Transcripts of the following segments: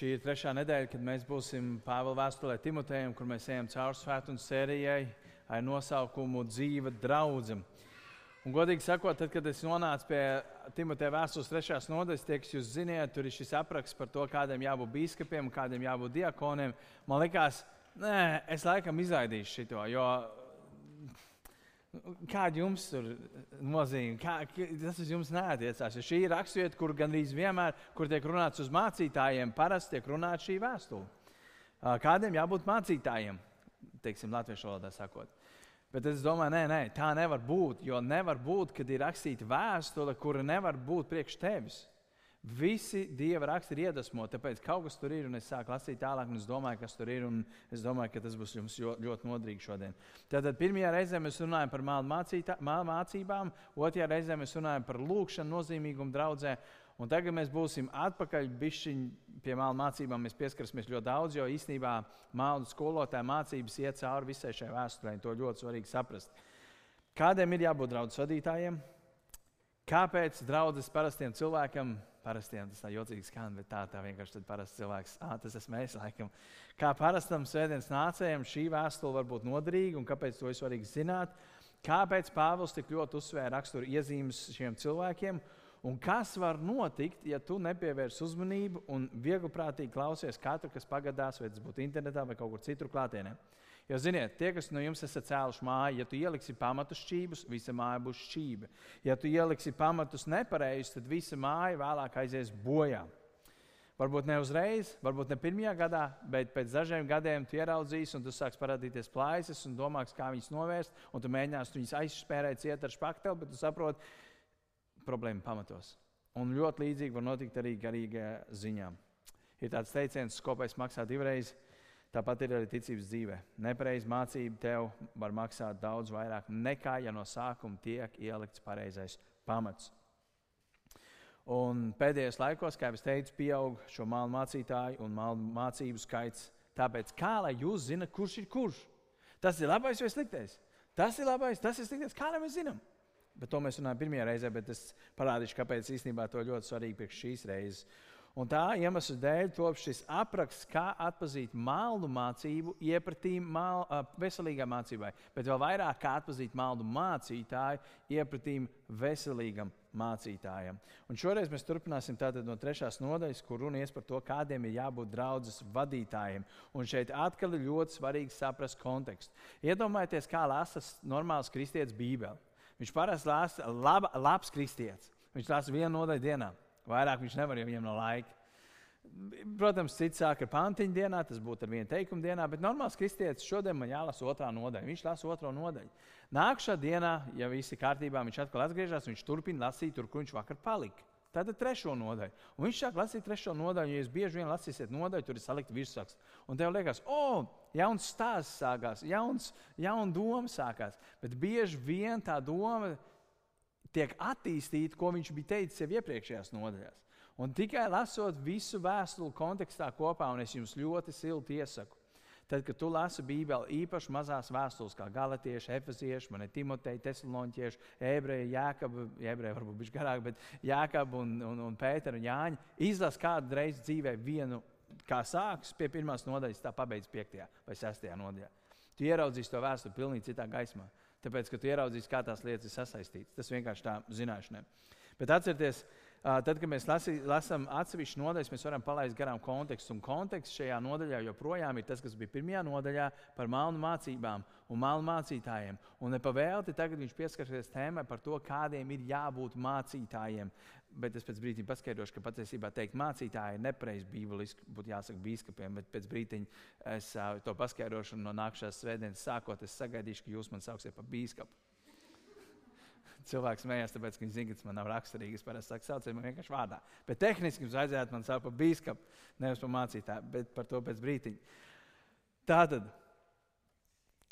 Šī ir trešā nedēļa, kad mēs būsim Pāvila vēstulē Timotejam, kur mēs ejam cauri svētdienu sērijai ar nosaukumu Dzīva draudzene. Un, godīgi sakot, tad, kad es nonācu pie Timoteja vēstules trešās nodaļas, tie, kas jūs ziniet, tur ir šis apraksts par to, kādiem jābūt biskupiem, kādiem jābūt diakoniem. Man liekas, nē, es laikam izraidīšu šo, jo Kāda jums tur nozīme? Kā, tas uz jums neatiecās. Ja šī ir raksturvieta, kur gandrīz vienmēr, kur tiek runāts uz mācītājiem, parasti tiek runāta šī vēstule. Kādiem jābūt mācītājiem, teiksim, latviešu valodā sakot. Bet es domāju, nē, nē, tā nevar būt. Jo nevar būt, kad ir rakstīta vēstule, kura nevar būt priekš tevis. Visi dieva raksti ir iedvesmoti, tāpēc kaut kas tur ir. Es sāku lasīt tālāk, un es domāju, kas tur ir. Es domāju, ka tas būs jums ļoti noderīgi šodien. Tātad pirmajā reizē mēs runājam par mālu mācībām, otrajā reizē mēs runājam par lūkšanu nozīmīgumu draudzē. Un tagad mēs būsim atpakaļ pie māla mācībām. Mēs pieskarsimies ļoti daudz, jo īstenībā māla skolotāja mācības iet cauri visai šai vēsturei. To ļoti svarīgi saprast. Kādiem ir jābūt draudzes vadītājiem? Kāpēc draudzes parastiem cilvēkam parastiem tas tā jocīgi skan, bet tā, tā vienkārši ir parasts cilvēks. Ah, tas esmu es, laikam. Kā parastam svētdienas nācējam, šī vēstule var būt noderīga un kāpēc to ir svarīgi zināt. Kāpēc Pāvils tik ļoti uzsvēra raksturu iezīmes šiem cilvēkiem? Un kas var notikt, ja tu nepievērsi uzmanību un viegliprātīgi klausies katru, kas pagadās, vai tas būtu internetā vai kaut kur citur klātienē? Jo, ziniet, tie, kas no jums esat cēluši māju, ja tu ieliksi pamatus šķībus, visa māja būs šķība. Ja tu ieliksi pamatus nepareizi, tad visa māja vēlāk aizies bojā. Varbūt ne uzreiz, varbūt ne pirmajā gadā, bet pēc dažiem gadiem tu ieraudzīsi, un tu sāks parādīties plājas, un domās, kā viņas novērst, un tu mēģināsi viņus aizspērēt ciet ar špakteli, bet tu saproti problēmu pamatos. Un ļoti līdzīgi var notikt arī garīgajā ziņā. Ir tāds teiciens, ka kopējs maksā divreiz. Tāpat ir arī ticības dzīve. Nepareiza mācība tev var maksāt daudz vairāk nekā, ja no sākuma tiek ielikts pareizais pamats. Un pēdējos laikos, kā jau teicu, pieaug šo mālu mācītāju un mālu mācību skaits. Tāpēc kā lai jūs zinat, kurš ir kurš? Tas ir labais vai sliktais? Tas ir labais, tas ir sliktais. Kā lai mēs zinām? Bet to mēs runājam pirmajā reizē, bet es parādīšu, kāpēc īstenībā to ļoti svarīgi priekš šīs reizes. Un tā iemesla dēļ top šis apraksts, kā atpazīt maldu mācību, iepratīm mal, veselīgai mācībai, bet vēl vairāk kā atpazīt maldu mācītāju, iepratīm veselīgam mācītājam. Un šoreiz mēs turpināsim no trešās nodaļas, kur runa ies par to, kādiem ir jābūt draudzes vadītājiem. Un šeit atkal ir ļoti svarīgi saprast kontekstu. Iedomājieties, kā lasa normāls kristietis Bībeli. Viņš parasti lasa laba, labs kristietis. Viņš lasa vienu nodaļu dienā. Vairāk viņš nevar, jo viņam nav laika. Protams, cits sāk ar pantiņu dienā, tas būtu ar vienu teikumu dienā, bet normāls kristietis šodien man jālasa otrā nodaļa. Viņš lasa otro nodaļu. Nākamā dienā, ja viss ir kārtībā, viņš atkal atgriežas, viņš turpina lasīt tur, kur viņš vakar palika. Tad ir trešo nodaļu. Un viņš sāk lasīt trešo nodaļu. Ja jūs bieži vien lasīsiet nodaļu, tur ir salikta virsraksts. Un tev liekas, o, oh, jauns stāsts sākās, jauns, jauna doma sākās. Bet bieži vien tā doma tiek attīstīta, ko viņš bija teicis jau iepriekšējās nodaļās. Un tikai lasot visu vēstuli kontekstā kopā, un es jums ļoti silti iesaku, tad, kad tu lasi Bībeli, īpaši mazās vēstules, kā Galatieši, Efezieši, Timoteja, Thesaloņķieši, Ebreji, Jākaba, Ebreji varbūt bija garāk, bet Jākaba un, un, un Pētera un Jāņa, izlasi kādu reizi dzīvē vienu, kā sāks pie pirmās nodaļas, tā pabeidz piektajā vai sestajā nodaļā. Tu ieraudzīsi to vēstuli pilnīgi citā gaismā. Tāpēc, ka tu ieraudzīsi, kā tās lietas ir sasaistītas. Tas vienkārši tā zināšanai. Bet atcerieties, tad, kad mēs lasi, lasām atsevišķu nodaļu, mēs varam palaist garām kontekstu. Un konteksts šajā nodaļā joprojām ir tas, kas bija pirmajā nodaļā par melnu mācībām un melnu mācītājiem. Un nepavēlti tagad viņš pieskarsies tēmai par to, kādiem ir jābūt mācītājiem bet es pēc brīdiņa paskaidrošu, ka patiesībā teikt mācītāji ir nepareizi bībeliski, būtu jāsaka biskupiem, bet pēc brīdiņa es uh, to paskaidrošu no nākamās svētdienas sākot, es sagaidīšu, ka jūs man sauksiet par biskupu. Cilvēks smējās, tāpēc, ka viņš zina, ka tas man nav raksturīgi. Es parasti saku, sauciet man vienkārši vārdā. Bet tehniski jums vajadzētu man saukt par biskupu, nevis par mācītāju, bet par to pēc brīdiņa. Tātad,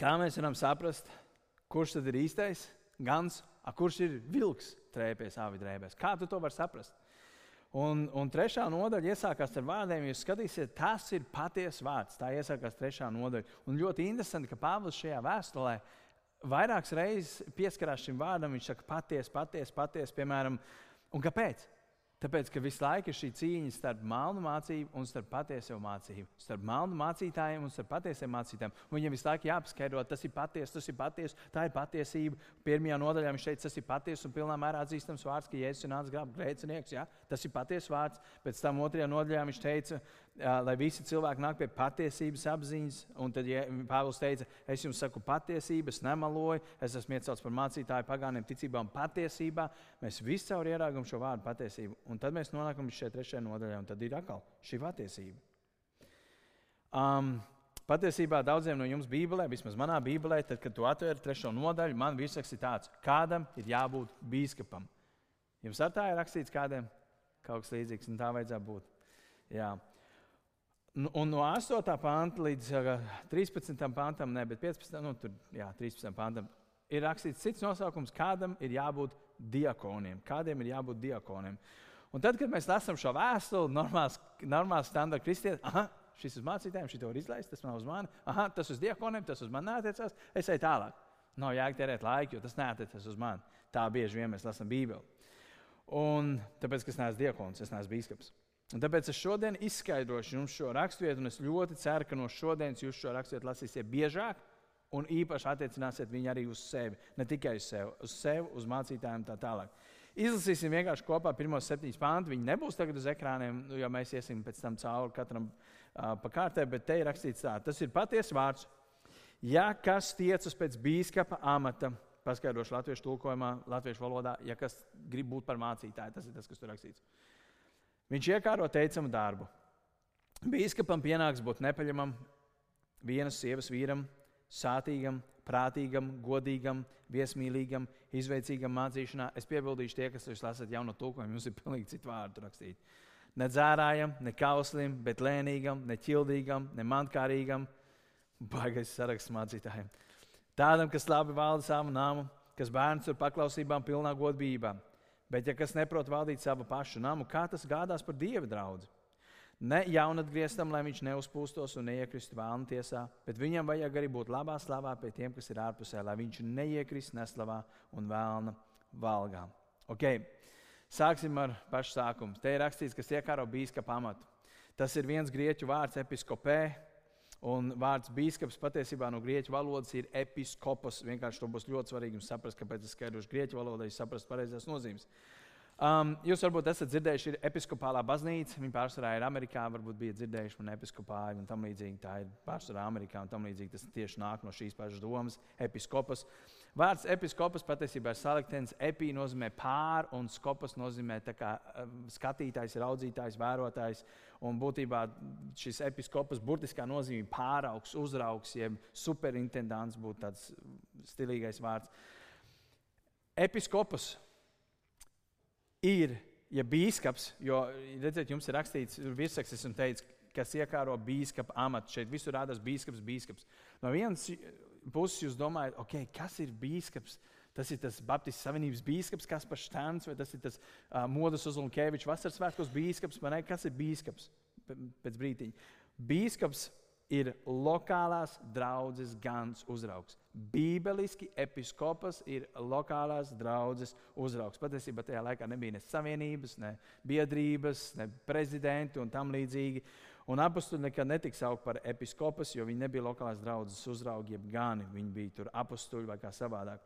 kā mēs varam saprast, kurš tad ir īstais gans, a kurš ir vilks? Trēpēs, āvi drēbēs. Kā tu to vari saprast? Un, un trešā nodaļa iesākās ar vārdiem, jūs skatīsieties, tas ir patiesa vārds. Tā iesākās trešā nodaļa. Un ļoti interesanti, ka Pāvils šajā vēstulē vairākas reizes pieskarās šim vārdam. Viņš saka, patiesa, patiesa, patiesa, piemēram, un kāpēc? Tāpēc, ka visu laiku ir šī cīņa starp melnu mācību un starp patieso mācību. Starp melnu mācītājiem un starp patiesiem mācītājiem. Un viņiem visu laiku jāpaskaidro, tas ir patiesa, tas ir patiesa, tā ir patiesība. Pirmajā nodaļā viņš teica, tas ir patiesa un pilnā mērā atzīstams vārds, ka Jēzus nācis grāmatā grēcinieks. Ja? Tas ir patiesa vārds. Pēc tam otrajā nodaļā viņš teica, lai visi cilvēki nāk pie patiesības apziņas. Un tad ja, Pāvils teica, es jums saku patiesību, es nemaloju, es esmu iecelts par mācītāju pagāniem ticībā un patiesībā. Mēs visi caur ieraugam šo vārdu patiesību. Un tad mēs nonākam līdz šai trešajai nodaļai, un tad ir atkal šī patiesība. Um, Patiesībā daudziem no jums Bībelē, vismaz manā Bībelē, tad, kad tu atver trešo nodaļu, man virsraksts ir tāds, kādam ir jābūt bīskapam. Jums ar tā ir rakstīts, kādam kaut kas līdzīgs, un tā vajadzētu būt. Jā. Nu, un no 8. panta līdz 13. pantam, ne, bet 15. Nu, tur, jā, 13. pantam ir rakstīts cits nosaukums, kādam ir jābūt diakoniem. Kādiem ir jābūt diakoniem? Un tad, kad mēs lasām šo vēstuli, normāls, normāls standarta kristietis, ah, šis ir mācītājiem, šī var izlaist, tas nav uz mani, ah, tas uz diakoniem, tas uz mani neatiecās, es eju tālāk. Nav jēga laiku, jo tas neatiecas uz mani. Tā bieži vien mēs lasām Bībeli. Un tāpēc, ka es neesmu diakons, es neesmu biskups. Un tāpēc es šodien izskaidrošu jums šo raksturvietu, un es ļoti ceru, ka no šodienas jūs šo raksturvietu lasīsiet biežāk, un īpaši attiecināsiet viņu arī uz sevi. Ne tikai uz sevi, uz sevi, uz mācītājiem tā tālāk. Izlasīsim vienkārši kopā pirmos septiņus pāntus. Viņi nebūs tagad uz ekrāniem, jo mēs iesim pēc tam cauri katram uh, pa kārtē, bet te ir rakstīts tā. Tas ir patiesa vārds. Ja kas tiecas pēc bīskapa amata, paskaidrošu latviešu tulkojumā, latviešu valodā, ja kas grib būt par mācītāju, tas ir tas, kas tur rakstīts. Viņš iekāro teicamu darbu. Bīskapam pienāks būt nepaļamam, vienas sievas vīram, sātīgam, prātīgam, godīgam, viesmīlīgam, izveicīgam mācīšanā. Es piebildīšu tie, kas jūs lasat jauno tulkojumu, jums ir pilnīgi citu vārdu rakstīt. Ne dzērājam, ne kauslim, bet lēnīgam, ne ķildīgam, ne mankārīgam. Baigais saraksts mācītājiem. Tādam, kas labi valda savu nāmu, kas bērns ir paklausībām, pilnā godībā Bet, ja kas neprot valdīt savu pašu namu, kā tas gādās par dievu draugu? Ne jaunatgrieztam, lai viņš neuzpūstos un neiekristu vēlnu tiesā, bet viņam vajag arī būt labā slavā pie tiem, kas ir ārpusē, lai viņš neiekrist neslavā un vēlna valgā. Okay. Sāksim ar pašu sākumu. Te ir rakstīts, kas iekāro bīskapa pamatu. Tas ir viens grieķu vārds, episkopē, Un vārds biskups patiesībā no grieķu valodas ir episkopos. Vienkārši to būs ļoti svarīgi saprast, kāpēc es skaidrošu grieķu valodā, lai saprastu pareizās nozīmes. Um, jūs varbūt esat dzirdējuši, ir episkopālā baznīca. Viņa pārsvarā ir Amerikā, varbūt bija dzirdējuši par episkopāju un tam līdzīgi. Tā ir pārsvarā Amerikā un tam līdzīgi. Tas tieši nāk no šīs pašas domas - episkopas. Vārds episkopas patiesībā ir saliktens. Epī nozīmē pār, un skopas nozīmē kā, um, skatītājs, raudzītājs, vērotājs. Un būtībā šis episkopas burtiskā nozīmē pāraugs, uzraugs, jeb superintendants būtu tāds stilīgais vārds. Episkopas ir, ja bīskaps, jo redziet, jums ir rakstīts virsraksts un teicis, kas iekāro bīskapa amatu. Šeit visur rādās bīskaps, bīskaps. No vienas puses jūs domājat, okay, kas ir bīskaps? Tas ir tas Baptistu Savienības bīskaps, kas par Štāns, vai tas ir tas uh, Modas Uzlunkevičs vasaras svētkos bīskaps, vai ne? Kas ir bīskaps? Pēc brīdiņa. Bīskaps ir lokālās draudzes gans uzraugs. Bībeliski episkopas ir lokālās draudzes uzraugs. Patiesībā tajā laikā nebija ne savienības, ne biedrības, ne prezidenti un tam līdzīgi. Un apstuļi nekad netiks saukt par episkopas, jo viņi nebija lokālās draudzes uzraugi, jeb gani. Viņi bija tur apstuļi vai kā savādāk.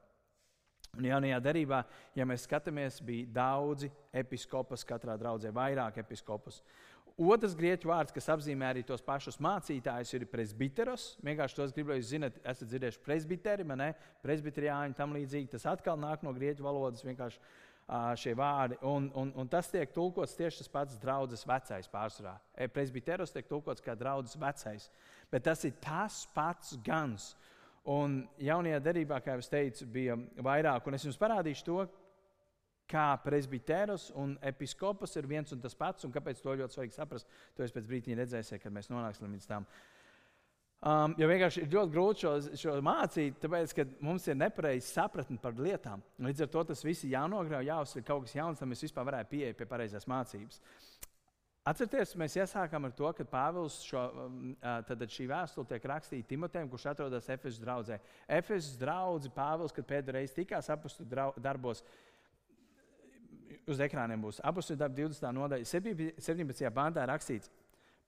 Un jaunajā darbā, ja mēs skatāmies, bija daudzi episkopas, katrā draudzē vairāk episkopas. Otrs grieķu vārds, kas apzīmē arī tos pašus mācītājus, ir presbiteros. Vienkārši tos gribu, jūs zināt, esat dzirdējuši presbiteri, ne presbiteriāņi, tam līdzīgi. Tas atkal nāk no grieķu valodas, vienkārši šie vārdi. Un, un, un tas tiek tulkots tieši tas pats draudzes vecais pārsvarā. Presbiteros tiek tulkots kā draudzes vecais. Bet tas ir tas pats gans. Un jaunajā derībā, kā jau teicu, bija vairāk. Un es jums parādīšu to, kā presbiteros un episkopas ir viens un tas pats, un kāpēc to ļoti svarīgi saprast. To es pēc brīdiņa redzēsiet, kad mēs nonāksim līdz tam. Um, jo vienkārši ir ļoti grūti šo, šo mācīt, tāpēc, ka mums ir nepareiza sapratne par lietām. Līdz ar to tas viss ir jānograuj, jāuzsver kaut kas jauns, lai mēs vispār varētu pieiet pie pareizās mācības. Atcerieties, mēs iesākām ar to, ka Pāvils šo, um, tad šī vēstule tiek rakstīta Timotejam, kurš atrodas Efesas draudzē. Efesas draugs Pāvils, kad pēdējo reizi tikās apakstu darbos, uz ekrāniem būs apakšā darba 20. nodaļa. 17. pāntā rakstīts,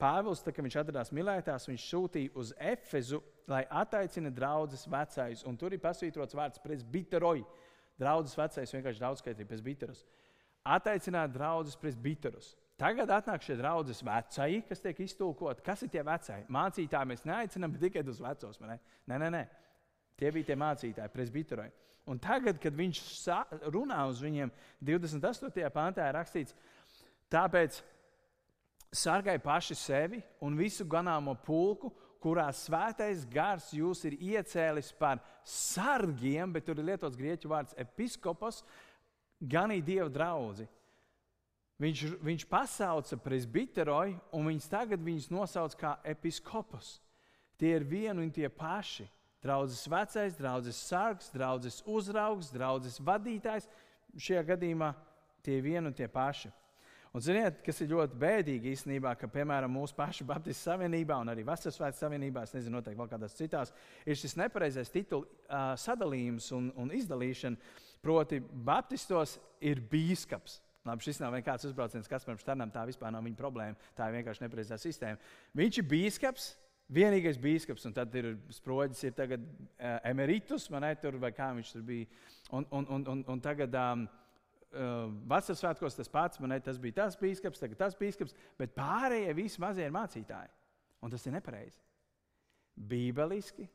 Pāvils, tā, kad viņš atradās Milētās, viņš sūtīja uz Efezu, lai attaicina draugus vecais. Un tur ir pasvītrots vārds presbiteroj. Draugs vecais vienkārši daudzskaitīja presbiterus. Attaicināt draugus presbiterus. Tagad atnāk šie draugi vecai, kas tiek iztulkoti. Kas ir tie veci? Mācītāji mēs neaicinām tikai uz vecos. Nē, nē, nē. Tie bija tie mācītāji, presbiteroji. Un tagad, kad viņš runā uz viņiem, 28. pāntā ir rakstīts, tāpēc sargai paši sevi un visu ganāmo pulku, kurā svētais gars jūs ir iecēlis par sargiem, bet tur ir lietots grieķu vārds episkopos, ganīja dievu draugu. Viņš, viņš pasauca presbiteroju, un viņš tagad viņus nosauc par episkopus. Tie ir vieni un tie paši. Draudzes vecais, draudzes sargs, draudzes uzraugs, draudzes vadītājs. Šajā gadījumā tie ir vieni un tie paši. Un ziniet, kas ir ļoti bēdīgi īstenībā, ka, piemēram, mūsu pašu Baptistu savienībā un arī Vasaras savienībā, es nezinu, noteikti vēl kādās citās, ir šis nepareizais titulu uh, sadalījums un, un izdalīšana. Proti, Baptistos ir bīskaps. Labi, šis nav vienkārši uzbrauciens Kasparam Štarnam, tā vispār nav viņa problēma. Tā ir vienkārši nepareizā sistēma. Viņš ir bīskaps, vienīgais bīskaps, un tad ir sproģis, ir tagad uh, emeritus, man ne tur, vai kā viņš tur bija. Un, un, un, un, un tagad um, vasaras svētkos tas pats, man tas bija tas bīskaps, tagad tas bīskaps, bet pārējie visi mazie ir mācītāji. Un tas ir nepareizi. Bībeliski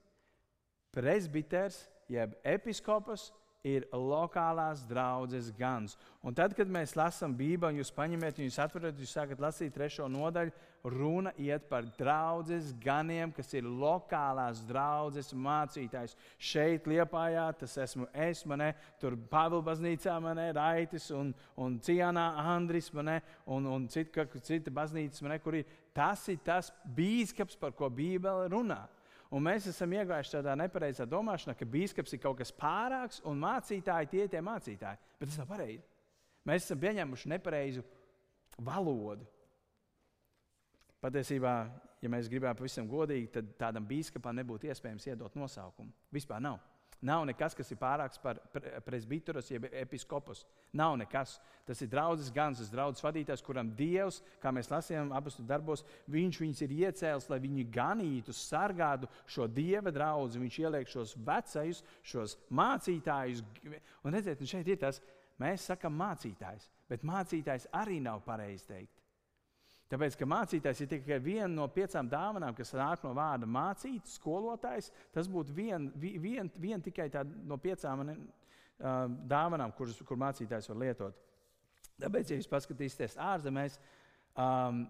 presbiters jeb episkops ir lokālās draudzes gans. Un tad, kad mēs lasām Bībeli, jūs paņemat, jūs atverat, jūs sākat lasīt trešo nodaļu, runa iet par draudzes ganiem, kas ir lokālās draudzes mācītājs. Šeit, Liepājā, tas esmu es, manē, tur Pāvila baznīcā, manē, Raitis un, un Cianā Andris, manē, un, un cita, cita baznīcas, manē, kur ir. Tas ir tas bīskaps, par ko Bībele runā. Un mēs esam iegājuši tādā nepareizā domāšanā, ka biskups ir kaut kas pārāks un mācītāji tie ir tie mācītāji. Bet tas nav pareizi. Mēs esam pieņēmuši nepareizu valodu. Patiesībā, ja mēs gribētu pavisam godīgi, tad tādam biskupam nebūtu iespējams iedot nosaukumu. Vispār nav. Nav nekas, kas ir pārāks par presbiterus, jeb episkopus. Nav nekas. Tas ir draugs gans, tas draugs vadītājs, kuram Dievs, kā mēs lasījām apakstu darbos, viņš viņus ir iecēlis, lai viņi ganītu, sargātu šo dieva draugu. Viņš ieliek šos vecajus, šos mācītājus. Un redziet, un šeit ir tas, mēs sakām mācītājs, bet mācītājs arī nav pareizi teikt. Tāpēc, ka mācītājs ir tikai viena no piecām dāvanām, kas nāk no vārda mācīt, skolotājs. Tas būtu vien, vien, vien tikai no piecām uh, dāvanām, kuras kur mācītājs var lietot. Tāpēc, ja jūs paskatīsieties ārzemēs, um,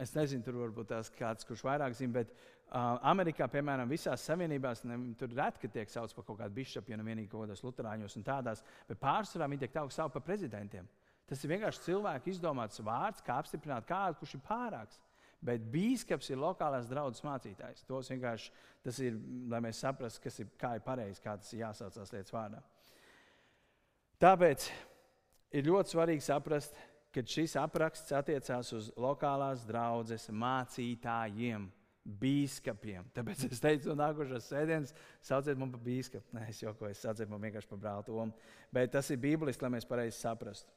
es nezinu, tur varbūt tās kāds, kurš vairāk zina, bet uh, Amerikā, piemēram, visās savienībās, ne, tur reti tiek saukts par kaut kādu bišupu, ja nu vienīgi kaut kādās luterāņos un tādās, bet pārsvarā viņi tiek saukt par prezidentiem. Tas ir vienkārši cilvēku izdomāts vārds, kā apstiprināt kādu, kurš ir pārāks. Bet bīskaps ir lokālās draudzes mācītājs. Tos vienkārši tas ir, lai mēs saprastu, kas ir, kā ir pareizi, kā tas ir jāsaucās lietas vārdā. Tāpēc ir ļoti svarīgi saprast, ka šis apraksts attiecās uz lokālās draudzes mācītājiem, bīskapiem. Tāpēc es teicu, no nākošās sēdienas sauciet man par bīskapu. Nē, es jokoju, sauciet man vienkārši par brāli Tomu. Bet tas ir bībeliski, lai mēs pareizi saprastu.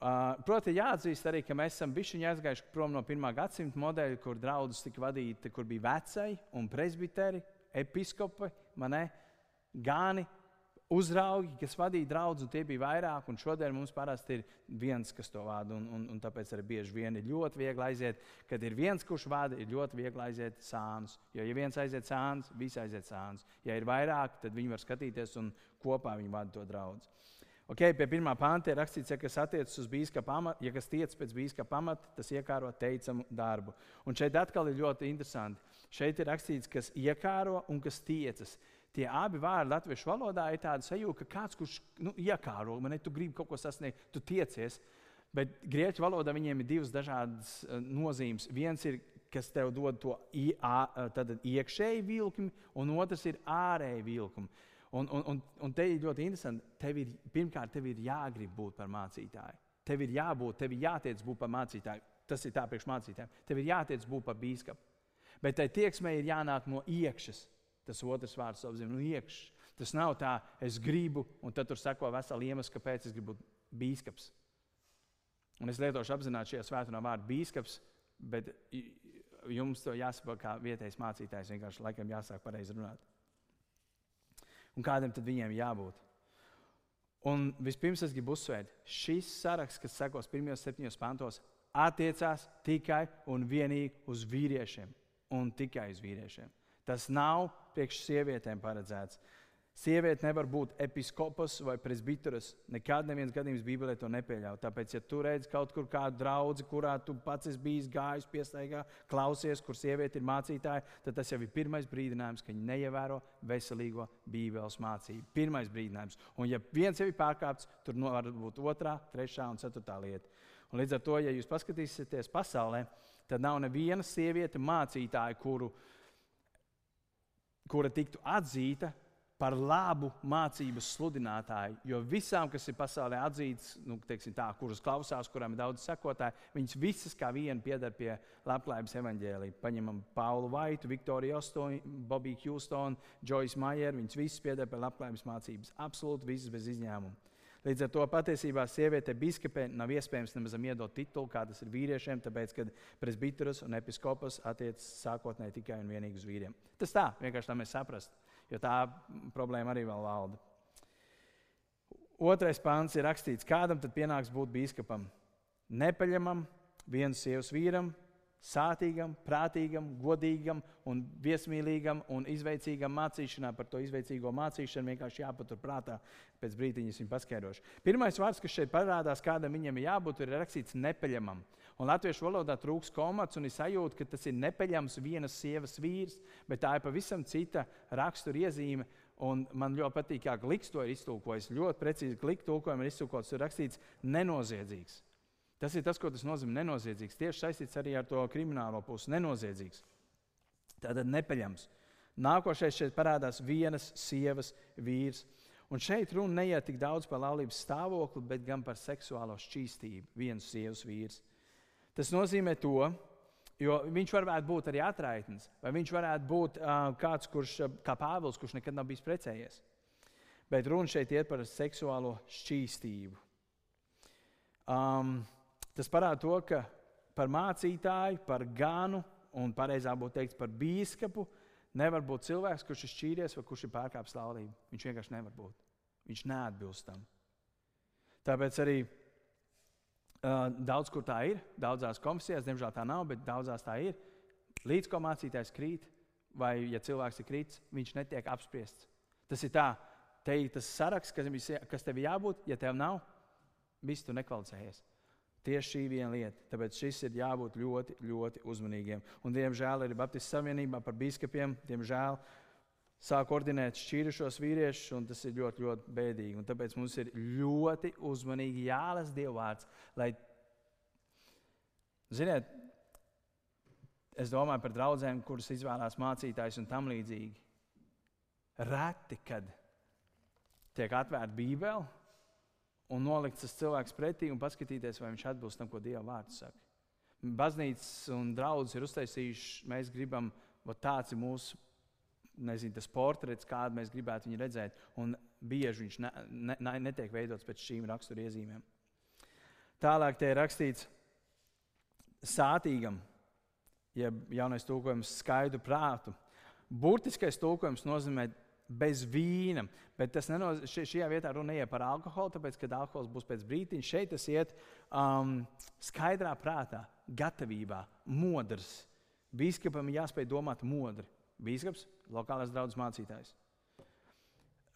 Uh, Protams, jāatzīst arī, ka mēs esam bijuši aizgājuši prom no pirmā gadsimta modeļa, kur draudzes tika vadīti, kur bija vecai un presbiteri, episkopi, gani, uzraugi, kas vadīja draugus, un tie bija vairāk. Šodien mums parasti ir viens, kas to vada. Un, un, un tāpēc arī bieži vien ir ļoti viegli aiziet, kad ir viens, kurš vada, ir ļoti viegli aiziet sānus. Jo, ja viens aiziet sānus, visi aiziet sānus. Ja ir vairāk, tad viņi var skatīties un kopā viņi vada to draugu. Okay, pie pirmā pānta ir rakstīts, ja kas attiecas uz biskupa pamatu, ja kas tiec pēc biskupa pamata, tas iekāro teicamu darbu. Un šeit atkal ir ļoti interesanti. Šeit ir rakstīts, kas iekāro un kas tiecas. Tie abi vārdi latviešu valodā ir tādi sajūta, ka kāds, kurš nu, iekāro, man ir, tu gribi kaut ko sasniegt, tu tiecies. Bet grieķu valodā viņiem ir divas dažādas uh, nozīmes. Viens ir, kas tev dod to iekšēju vilkli, un otrs ir ārēju vilkli. Un, un, un, un te ir ļoti interesanti. Tev ir, pirmkārt, tev ir jāgrib būt par mācītāju. Tev ir jābūt, tev ir jātiec būt par mācītāju. Tas ir tā priekš mācītājiem. Tev ir jātiec būt par bīskapu. Bet tai tieksmei ir jānāk no iekšas. Tas otrs vārds apzīmē no iekšas. Tas nav tā, es gribu, un tad tur seko vesela iemesla, kāpēc es gribu būt bīskaps. Un es lietošu apzināti šajā svētdienā vārdu bīskaps, bet jums to jāsaprot kā vietējais mācītājs. Vienkārši laikam jāsāk pareizi runāt. Un kādam tad viņiem jābūt? Un vispirms es gribu uzsvērt, šis saraksts, kas sekos pirmajos septiņos pantos, attiecās tikai un vienīgi uz vīriešiem. Un tikai uz vīriešiem. Tas nav priekš sievietēm paredzēts. Sieviete nevar būt episkopas vai presbiteris. Nekad neviens gadījums Bībelē to nepieļauj. Tāpēc, ja tu redz kaut kur kādu draugu, kurā tu pats esi bijis gājis, piesaistījis, klausies, kur sieviete ir mācītāja, tad tas jau ir pirmais brīdinājums, ka viņi neievēro veselīgo Bībeles mācību. Pirmais brīdinājums. Un, ja viens jau ir pārkāpts, tur var būt otrā, trešā un ceturtā lieta. Un līdz ar to, ja jūs paskatīsieties pasaulē, tad nav neviena sieviete mācītāja, kuru, kura tiktu atzīta par labu mācības sludinātāju. Jo visām, kas ir pasaulē atzītas, nu, tā, kuras klausās, kurām ir daudz sekotāju, viņas visas kā viena pieder pie labklājības evaņģēlīja. Paņemam Paulu Vaitu, Viktoriju Ostonu, Bobiju Hjūstonu, Joyce Majeru. Viņas visas pieder pie labklājības mācības. Absolūti visas bez izņēmuma. Līdz ar to patiesībā sieviete biskupē nav iespējams nemaz iedot titulu, kā tas ir vīriešiem, tāpēc, ka presbiteris un episkopas attiecas sākotnēji tikai un vienīgi uz vīriem. Tas tā, vienkārši tā mēs saprastu jo tā problēma arī vēl valda. Otrais pāns ir rakstīts, kādam tad pienāks būt biskupam? Nepaļamam, viens sievas vīram, sātīgam, prātīgam, godīgam un viesmīlīgam un izveicīgam mācīšanā. Par to izveicīgo mācīšanu vienkārši jāpatur prātā. Pēc brīdiņa es viņu paskaidrošu. Pirmais vārds, kas šeit parādās, kādam viņam ir jābūt, ir rakstīts nepaļamam. Un latviešu valodā trūks komats, un es sajūtu, ka tas ir nepaļams vienas sievas vīrs, bet tā ir pavisam cita rakstura iezīme. Un man ļoti patīk, kā Gliks to ir iztulkojis. Ļoti precīzi Gliks tulkojumā ir iztulkots, ir rakstīts nenoziedzīgs. Tas ir tas, ko tas nozīmē nenoziedzīgs. Tieši saistīts arī ar to kriminālo pusi - nenoziedzīgs. Tātad nepaļams. Nākošais šeit parādās vienas sievas vīrs. Un šeit runa neiet tik daudz par laulības stāvokli, bet gan par seksuālo šķīstību. Viens sievas vīrs. Tas nozīmē to, jo viņš varētu būt arī atraitnis, vai viņš varētu būt uh, kāds, kurš, kā Pāvils, kurš nekad nav bijis precējies. Bet runa šeit iet par seksuālo šķīstību. Um, tas parāda to, ka par mācītāju, par ganu un pareizāk būtu teikt par bīskapu nevar būt cilvēks, kurš ir šķīries vai kurš ir pārkāpis laulību. Viņš vienkārši nevar būt. Viņš neatbilst tam. Tāpēc arī daudz kur tā ir, daudzās komisijās, diemžēl tā nav, bet daudzās tā ir. Līdz ko mācītājs krīt, vai ja cilvēks ir krīts, viņš netiek apspriests. Tas ir tā, te ir tas saraksts, kas, kas tev jābūt, ja tev nav, viss tu nekvalificējies. Tieši šī viena lieta. Tāpēc šis ir jābūt ļoti, ļoti uzmanīgiem. Un, diemžēl, arī Baptistu savienībā par biskupiem, diemžēl, sāk ordinēt šķīrušos vīriešus, un tas ir ļoti, ļoti bēdīgi. Un tāpēc mums ir ļoti uzmanīgi jālasa Dievvvārds. Lai, ziniet, es domāju par draugiem, kuras izvēlās mācītājs un tam līdzīgi. Reti, kad tiek atvērta Bībele un nolikts tas cilvēks pretī un paskatīties, vai viņš atbilst tam, ko Dieva vārds saka. Baznīcas un draugs ir uztaisījuši, mēs gribam, tāds ir mūsu nezinu, tas portrets, kādu mēs gribētu viņu redzēt. Un bieži viņš ne, ne, netiek veidots pēc šīm raksturiezīmēm. Tālāk te ir rakstīts sātīgam, jeb jaunais tulkojums skaidru prātu. Burtiskais tulkojums nozīmē bez vīna, bet tas nenozīmē, šajā vietā runa iet par alkoholu, tāpēc, kad alkohols būs pēc brīdiņa, šeit tas iet um, skaidrā prātā, gatavībā, modrs. Bīskapam jāspēj domāt modri. Bīskaps, lokālais draugs mācītājs.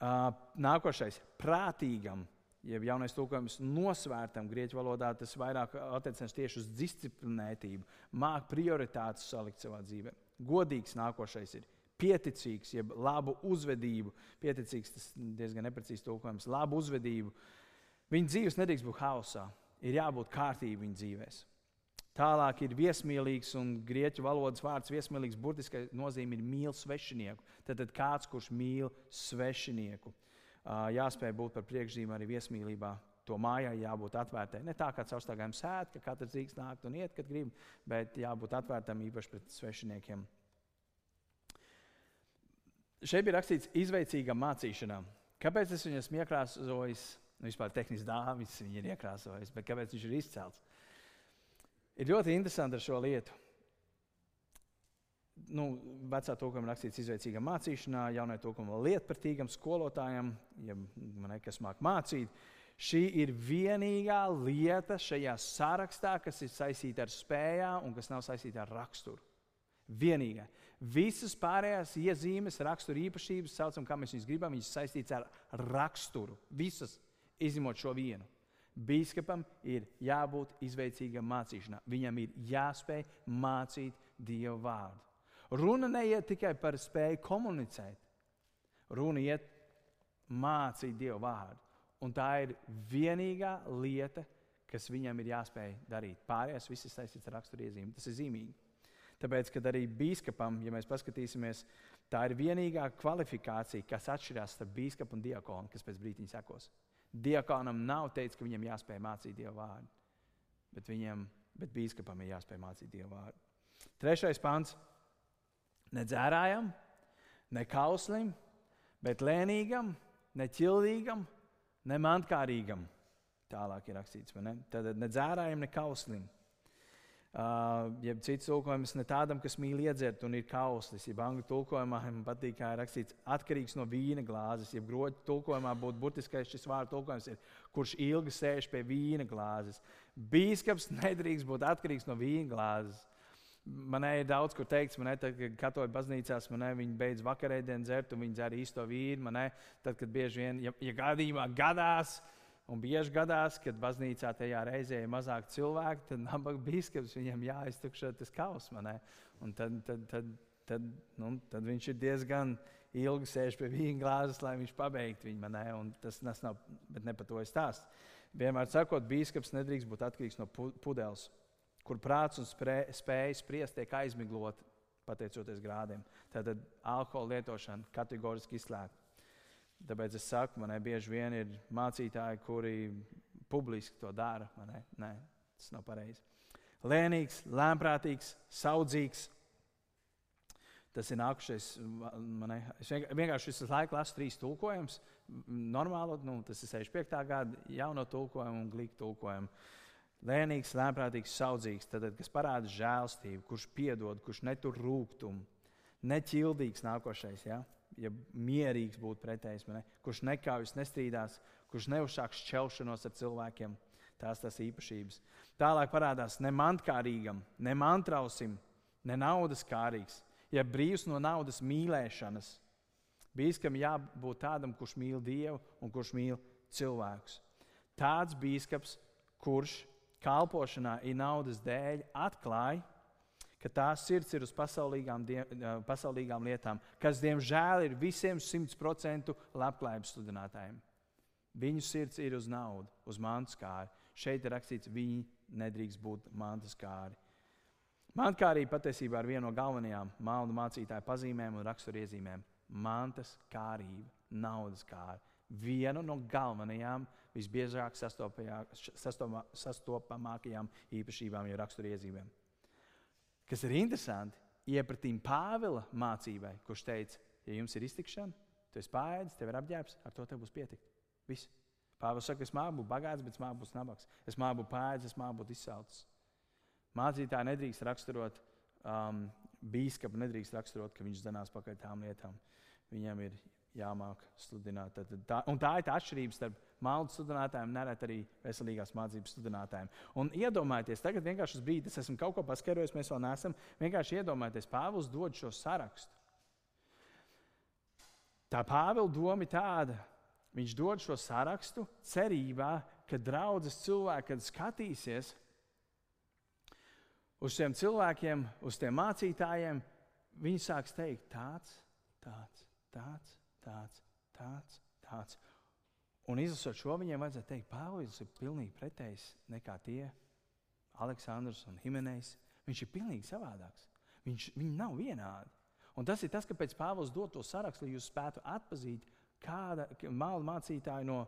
Uh, nākošais - prātīgam, jeb jaunais tulkojums nosvērtam. Grieķu valodā tas vairāk attiecas tieši uz disciplinētību, māca prioritātes salikt savā dzīvē. Godīgs nākošais ir pieticīgs, jeb labu uzvedību. Pieticīgs tas diezgan neprecīzs tulkojums, labu uzvedību. Viņa dzīves nedrīkst būt haosā, ir jābūt kārtībai viņa dzīvēm. Tālāk ir viesmīlīgs, un grieķu valodas vārds viesmīlīgs burtiski nozīmē mīl svešinieku. Tad, tad kāds, kurš mīl svešinieku, jāspēj būt par priekšzīmēm arī viesmīlībā. To mājai jābūt atvērtai. Ne tā kā caurstaigājuma sēta, ka katrs drīkst nākt un iet, kad grib, bet jābūt atvērtam īpaši pret svešiniekiem. Šeit bija rakstīts izveicīgam mācīšanām. Kāpēc es viņu esmu iekrāsojis Nu, vispār tehniski dāvis viņa ir iekrāsojis, bet kāpēc viņš ir izcelts? Ir ļoti interesanti ar šo lietu. Nu, vecā tulkojuma rakstīts izveicīgam mācīšanā, jaunai tulkojuma lietpratīgam skolotājam, ja man nekas māk mācīt. Šī ir vienīgā lieta šajā sarakstā, kas ir saistīta ar spējām un kas nav saistīta ar raksturu. Vienīgā. Visas pārējās iezīmes, rakstura īpašības, saucam, kā mēs viņus gribam, viņas saistītas ar raksturu. Visas, izņemot šo vienu. Bīskapam ir jābūt izveicīgam mācīšanā. Viņam ir jāspēj mācīt Dieva vārdu. Runa neiet tikai par spēju komunicēt. Runa iet mācīt Dieva vārdu. Un tā ir vienīgā lieta, kas viņam ir jāspēj darīt. Pārējās viss ir saistīts ar raksturiezīmi. Tas ir zīmīgi. Tāpēc, kad arī biskupam, ja mēs paskatīsimies, tā ir vienīgā kvalifikācija, kas atšķirās starp biskupu un diakonu, kas pēc brīdiņa sekos. Diakonam nav teikts, ka viņam jāspēj mācīt dievu vārdu, bet, viņam, bet biskupam ir jāspēj mācīt dievu vārdu. Trešais pants - ne dzērājam, ne kauslim, bet lēnīgam, ne ķildīgam, ne mantkārīgam. Tālāk ir rakstīts, ne? Tad ne dzērājam, ne kauslim. Uh, jeb cits tulkojums ne tādam, kas mīl iedzert un ir kauslis. Jeb angļu tulkojumā man patīk, kā ir rakstīts, atkarīgs no vīna glāzes. Jeb groķu tulkojumā būtu burtiskais šis vārdu tulkojums, ir, kurš ilgi sēž pie vīna glāzes. Bīskaps nedrīkst būt atkarīgs no vīna glāzes. Man ir daudz, kur teikts, man ir, kad katoļu baznīcās, man ir, viņi beidz vakarēdienu dzert un viņi dzer īsto vīnu. Man ir, tad, kad bieži vien, ja, ja gadījumā gadās, Un bieži gadās, kad baznīcā tajā reizē ir mazāk cilvēku, tad nabaga biskups viņam jāiztukšo tas kaus. Un tad, tad, tad, tad, nu, tad viņš ir diezgan ilgi sēž pie vīna glāzes, lai viņš pabeigtu viņu. Tas, tas nav, bet ne par to es stāstu. Vienmēr sakot, biskups nedrīkst būt atkarīgs no pudeles, kur prāts un spēja spriest tiek aizmiglot pateicoties grādiem. Tātad alkohola lietošana kategoriski izslēgta. Tāpēc es saku, man bieži vien ir mācītāji, kuri publiski to dara. Nē, tas nav pareizi. Lēnīgs, lēmprātīgs, saudzīgs. Tas ir nākušais. Man, es vienkārši visu laiku lasu trīs tulkojumus. Normāli, nu, tas ir 65. gada jauno tulkojumu un glītu tulkojumu. Lēnīgs, lēmprātīgs, saudzīgs, tad, kas parāda žēlstību, kurš piedod, kurš netur rūkumu. Neķildīgs nākošais. Ja? Ja mierīgs būtu pretējs, ne? kurš nekaujas, nestrīdās, kurš neuzsāk šķelšanos ar cilvēkiem. Tās tas īpašības. Tālāk parādās ne mantkārīgam, ne mantrausim, ne naudas kārīgs, ja brīvs no naudas mīlēšanas. Bīskam jābūt tādam, kurš mīl Dievu un kurš mīl cilvēkus. Tāds bīskaps, kurš kalpošanā ir naudas dēļ, atklāja ka tās sirds ir uz pasaulīgām, pasaulīgām lietām, kas, diemžēl, ir visiem 100% labklājības sludinātājiem. Viņu sirds ir uz naudu, uz mantas kāri. Šeit ir rakstīts, viņi nedrīkst būt mantas kāri. Mantkārība patiesībā ir viena no galvenajām malnu mācītāju pazīmēm un raksturiezīmēm. Mantas kārība, naudas kāra. Viena no galvenajām, visbiežāk sastopamākajām īpašībām, jau raksturiezīmēm. Kas ir interesanti, iepratīm Pāvila mācībai, kurš teica, ja jums ir iztikšana, tu esi pāēdis, tev ir apģērbs, ar to tev būs pietikt. Viss. Pāvils saka, es māku būt bagāts, bet es māku būt nabaks. Es māku būt pāēdis, es māku būt izsalcis. Mācītāji nedrīkst raksturot, um, bīskapu nedrīkst raksturot, ka viņš zinās pakaļ tām lietām. Viņam ir jāmāk sludināt. Tad, tā, un tā ir tā atšķirība starp maldu studentiem, nerēt arī veselīgās mācības studentiem. Un iedomājieties, tagad vienkārši uz brīdi es esmu kaut ko paskaidrojis, mēs vēl neesam. Vienkārši iedomājieties, Pāvils dod šo sarakstu. Tā Pāvila doma ir tāda, viņš dod šo sarakstu cerībā, ka draudzes cilvēki, skatīsies uz šiem cilvēkiem, uz tiem mācītājiem, viņi sāks teikt, tāds, tāds, tāds, tāds, tāds, tāds. Un izlasot šo, viņiem vajadzētu teikt, Pāvils ir pilnīgi pretējs nekā tie Aleksandrs un Himenejs. Viņš ir pilnīgi savādāks. Viņš, viņi nav vienādi. Un tas ir tas, kāpēc Pāvils dod to sarakstu, lai jūs spētu atpazīt kāda māla mācītāja no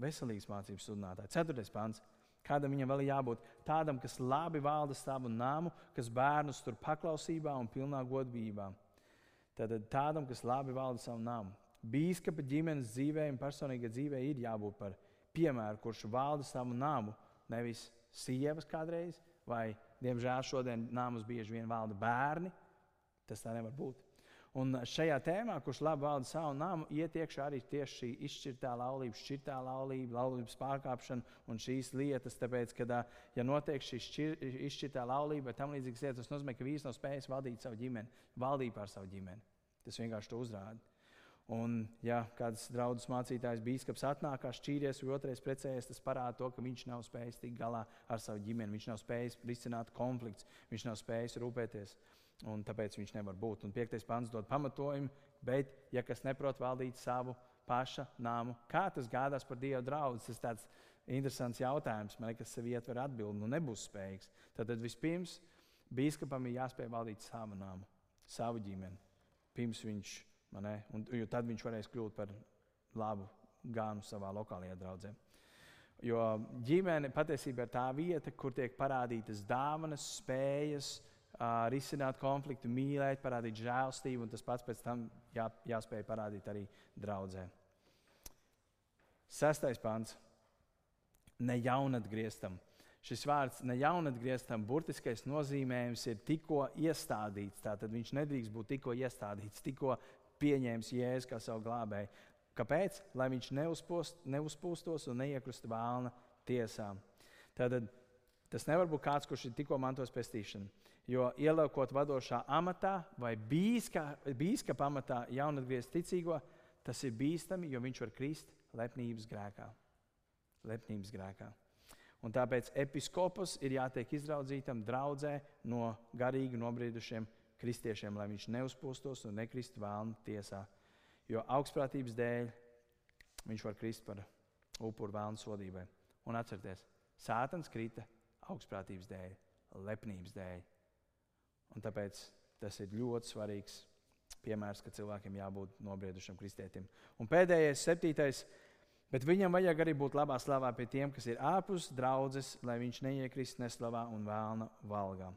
veselīgas mācības sludinātāja. Ceturtais pāns. Kādam viņam vēl ir jābūt tādam, kas labi valda savu namu, kas bērnus tur paklausībā un pilnā godībā. Tad tādam, kas labi valda savu namu. Bīskapa ģimenes dzīvē un personīgā dzīvē ir jābūt par piemēru, kurš valda savu nāmu. Nevis sievas kādreiz, vai, diemžēl, šodien nāmus bieži vien valda bērni. Tas tā nevar būt. Un šajā tēmā, kurš labi valda savu namu, iet iekšā arī tieši šī izšķirtā laulība, šķirtā laulība, laulības pārkāpšana un šīs lietas. Tāpēc, kad ja notiek šī šķir, izšķirtā laulība vai tam līdzīgas lietas, tas nozīmē, ka vīrs nav spējis valdīt savu ģimeni, valdīt pār savu ģimeni. Tas vienkārši to uzrāda. Un, ja kāds draugs mācītājs, biskups atnāk, šķīries vai otrais precējies, tas parāda to, ka viņš nav spējis tikt galā ar savu ģimeni, viņš nav spējis risināt konflikts, viņš nav spējis rūpēties un tāpēc viņš nevar būt. Un piektais pants dod pamatojumu, bet, ja kas neprot valdīt savu paša nāmu, kā tas gādās par Dieva draugu? Tas ir tāds interesants jautājums, man liekas, sev ietver atbildi, nu nebūs spējīgs. Tad vispirms biskupam ir jāspēj valdīt savu nāmu, savu ģimeni. Pirms viņš, ne, un, jo tad viņš varēs kļūt par labu gānu savā lokālajā draudzē. Jo ģimene patiesībā ir tā vieta, kur tiek parādītas dāvanas, spējas, uh, risināt konfliktu, mīlēt, parādīt žēlstību, un tas pats pēc tam jā, jāspēj parādīt arī draudzē. Sestais pants - ne jaunatgrieztam. Šis vārds ne jaunatgrieztam, burtiskais nozīmējums ir tikko iestādīts. Tātad viņš nedrīkst būt tikko iestādīts, tikko pieņēmis jēzu kā savu glābēju. Kāpēc? Lai viņš neuzpost, neuzpūstos un neiekrustu vēlna tiesām. Tātad tas nevar būt kāds, kurš ir tikko mantos pestīšanu. Jo ieliekot vadošā amatā vai bīskapa amatā jaunatgriezt ticīgo, tas ir bīstami, jo viņš var krist lepnības grēkā. Lepnības grēkā. Un tāpēc episkopos ir jātiek izraudzītam draudzē no garīgi nobriedušiem kristiešiem, lai viņš neuzpūstos un nekristu vēlnu tiesā. Jo augstprātības dēļ viņš var krist par upuru vēlnu sodībai. Un atcerieties, Sātans krita augstprātības dēļ, lepnības dēļ. Un tāpēc tas ir ļoti svarīgs piemērs, ka cilvēkiem jābūt nobriedušam kristietim. Un pēdējais, septītais, bet viņam vajag arī būt labā slavā pie tiem, kas ir ārpus draudzes, lai viņš neiekrist neslavā un vēlna valgā.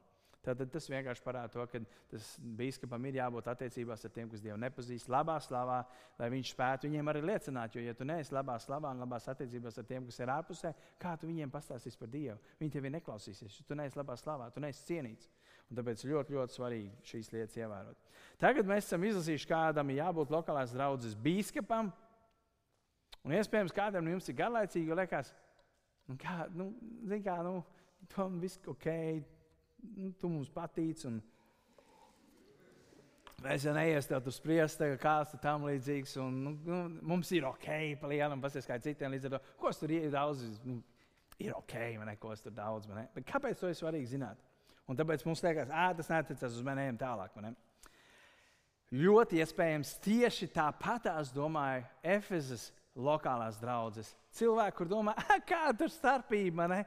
Tad tas vienkārši parāda to, ka tas biskupam ir jābūt attiecībās ar tiem, kas Dievu nepazīst, labā slavā, lai viņš spētu viņiem arī liecināt. Jo, ja tu neesi labā slavā un labās attiecībās ar tiem, kas ir ārpusē, kā tu viņiem pastāstīsi par Dievu? Viņi tevi neklausīsies, jo tu neesi labā slavā, tu neesi cienīts. Un tāpēc ļoti, ļoti svarīgi šīs lietas ievērot. Tagad mēs esam izlasījuši, kādam ir jābūt lokālās draudzes biskupam. Un iespējams, kādam jums ir garlaicīgi, jo liekas, nu, kā, nu, kā, nu, tam viss ok nu, tu mums patīc. Un... Mēs jau neiesim tur spriest, kāds ir tam līdzīgs. Un, nu, nu, mums ir ok, palielinām, pasies kā citiem līdz ar to. Ko tur daudz? Nu, ir ok, man ne, ko es tur daudz. Bet kāpēc to ir svarīgi zināt? Un tāpēc mums liekas, ka tas neatiecas uz maniem tālāk. Man, Ļoti iespējams, tieši tāpatās domāja Efezas lokālās draudzes. Cilvēki, kur domā, kāda ir starpība. Ne?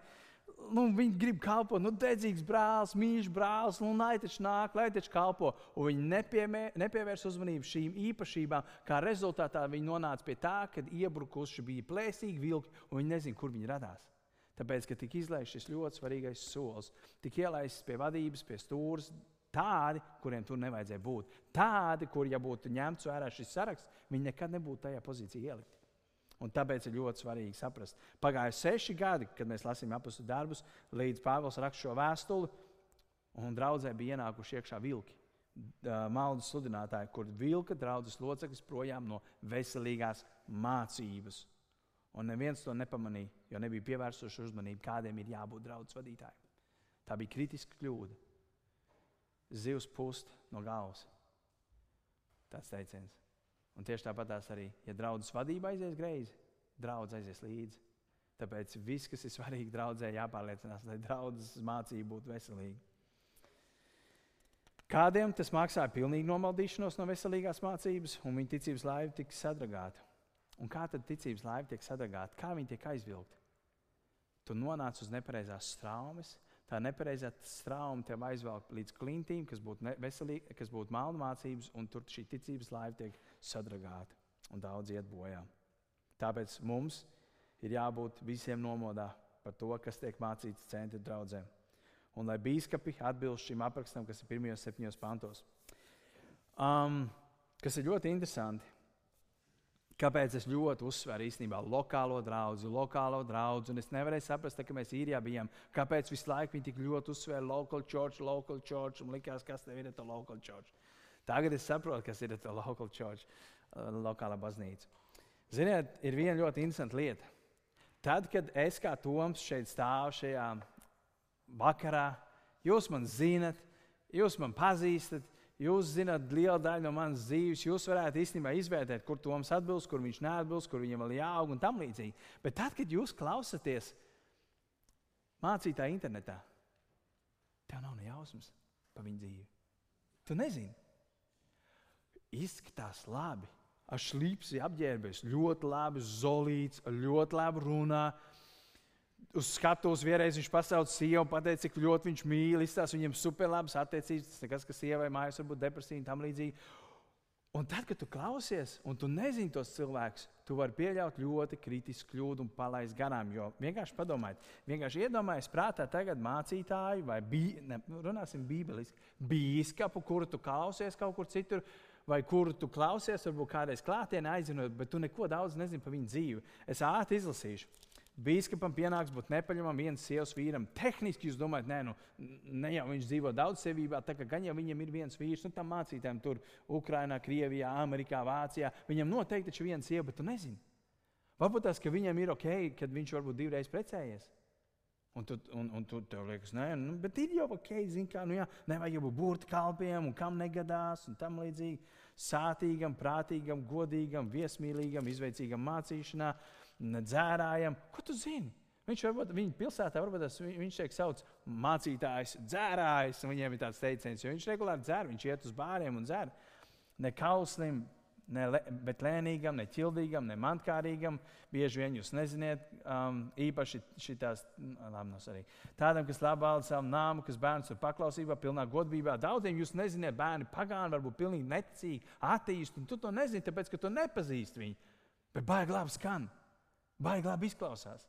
nu, viņi grib kalpot, nu, dedzīgs brālis, mīļš brālis, nu, lai taču nāk, lai taču kalpo. Un viņi nepiemē, nepievērs uzmanību šīm īpašībām, kā rezultātā viņi nonāca pie tā, ka iebrukuši bija plēsīgi vilki, un viņi nezina, kur viņi radās. Tāpēc, ka tika izlaists šis ļoti svarīgais solis, tika ielaists pie vadības, pie stūres. Tādi, kuriem tur nevajadzēja būt. Tādi, kur, ja būtu ņemts vērā šis saraksts, viņi nekad nebūtu tajā pozīcijā ielikti. Un tāpēc ir ļoti svarīgi saprast, pagāja seši gadi, kad mēs lasījām apakstu darbus, līdz Pāvils raksta šo vēstuli, un draudzē bija ienākuši iekšā vilki. Maldas sludinātāji, kur vilka draudzes loceklis projām no veselīgās mācības. Un neviens to nepamanīja, jo nebija pievērsuši uzmanību, kādiem ir jābūt draudzes vadītājiem. Tā bija kritiska kļūda. Zivs pūst no galvas. Tas teiciens. Un tieši tāpat arī, ja draudzes vadība aizies greizi, draudzes aizies līdzi. Tāpēc viss, kas ir svarīgi draudzē, jāpārliecinās, lai draudzes mācība būtu veselīga. Kādiem tas maksāja pilnīgi nomaldīšanos no veselīgās mācības, un viņa ticības laiva tika sadragāta. Un kā tad ticības laiva tiek sadragāta? Kā viņa tiek aizvilkta? Tu nonāc uz nepareizās straumes, tā nepareizā strauma tev aizvelk līdz klintīm, kas būtu, veselīgi, kas būtu malnu mācības, un tur šī ticības laiva tiek sadragāta, un daudz iet bojā. Tāpēc mums ir jābūt visiem nomodā par to, kas tiek mācīts centra draudzē. Un lai biskupi atbilst šim aprakstam, kas ir pirmajos septiņos pantos. Um, kas ir ļoti interesanti. Kāpēc es ļoti uzsveru īstenībā lokālo draugu, lokālo draugu, un es nevarēju saprast, ka mēs īrijā bijām, kāpēc visu laiku viņi tik ļoti uzsvēra local church, local church, un likās, kas tev ir tā local church. Tagad es saprotu, kas ir tā local church, uh, lokālā baznīca. Ziniet, ir viena ļoti interesanta lieta. Tad, kad es kā Toms šeit stāvu šajā vakarā, jūs man zinat, jūs man pazīstat, Jūs zināt, liela daļa no manas dzīves, jūs varētu īstenībā izvērtēt, kur Toms atbilst, kur viņš neatbilst, kur viņam vēl jāaug un tam līdzīgi. Bet tad, kad jūs klausāties mācītāju internetā, tev nav ne jausmas par viņu dzīvi. Tu nezini. Izskatās labi. Ar šlīpsi apģērbies, ļoti labi zolīts, ļoti labi runā uz skatuves vienreiz viņš pasauca sievu, pateica, cik ļoti viņš mīl, izstāsta viņam superlabas attiecības. Tas nekas, ka sievai mājās var būt depresija un tam līdzīgi. Un tad, kad tu klausies, un tu nezini tos cilvēkus, tu vari pieļaut ļoti kritisku kļūdu un palaist garām. Jo vienkārši padomājiet, vienkārši iedomājieties, prātā tagad mācītāju vai bī, ne, runāsim bībeliski, bīskapu, kuru tu klausies kaut kur citur. Vai kuru tu klausies, varbūt kādreiz klātienē aizinot, bet tu neko daudz nezini par viņu dzīvi. Es ātri izlasīšu. Bīskapam pienāks būt nepaļāvamam viens sievas vīram. Tehniski jūs domājat, nē, nu, ne jau viņš dzīvo daudz sevībā, tā kā gan jau viņam ir viens vīrs, nu tam mācītājiem tur, Ukrainā, Krievijā, Amerikā, Vācijā. Viņam noteikti ir viena sieva, bet tu nezini. Varbūt tas, ka viņam ir ok, kad viņš varbūt divreiz precējies. Un tu, un, un tu tev liekas, nē, nu, bet ir jau ok, zini, kā, nu jā, nevajag būt burti kalpiem un kam negadās un tam līdzīgi. Sātīgam, prātīgam, godīgam, viesmīlīgam, izveicīgam mācīšanā ne dzērājam. Ko tu zini? Viņš varbūt viņa pilsētā, varbūt tas, viņš tiek sauc mācītājs, dzērājs, viņiem ir tāds teiciens, jo viņš regulāri dzer, viņš iet uz bāriem un dzer. Ne kauslim, ne le, bet lēnīgam, ne ķildīgam, ne mantkārīgam. Bieži vien jūs neziniet, um, īpaši šitās, labi, no arī. Tādam, kas labi valda savu nāmu, kas bērns ir paklausībā, pilnā godībā. Daudziem jūs neziniet, bērni pagāni, varbūt pilnīgi neticīgi, attīsti, tu to nezini, tāpēc, ka tu nepazīsti viņu. Bet baigi labi skan. Baigi labi izklausās.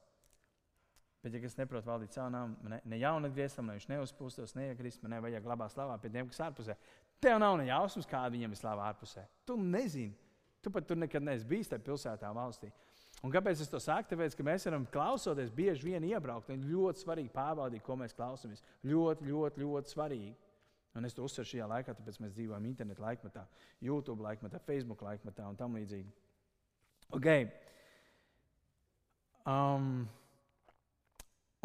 Bet, ja kas neprot valdīt savu nāmu, ne, ne jaunu grieztam, lai viņš neuzpūstos, neiekrist, man nevajag labā slavā pie tiem, kas ārpusē. Tev nav ne jausmas, kāda viņam ir slava ārpusē. Tu nezini. Tu pat tur nekad neesi bijis tajā pilsētā, valstī. Un kāpēc es to saku? Tāpēc, ka mēs varam klausoties bieži vien iebraukt. Un ļoti svarīgi pārbaudīt, ko mēs klausāmies. Ļoti, ļoti, ļoti svarīgi. Un es to uzsveru šajā laikā, tāpēc mēs dzīvojam internetu laikmetā, YouTube laikmetā, Facebook laikmetā un tam līdzīgi. Okay. Um,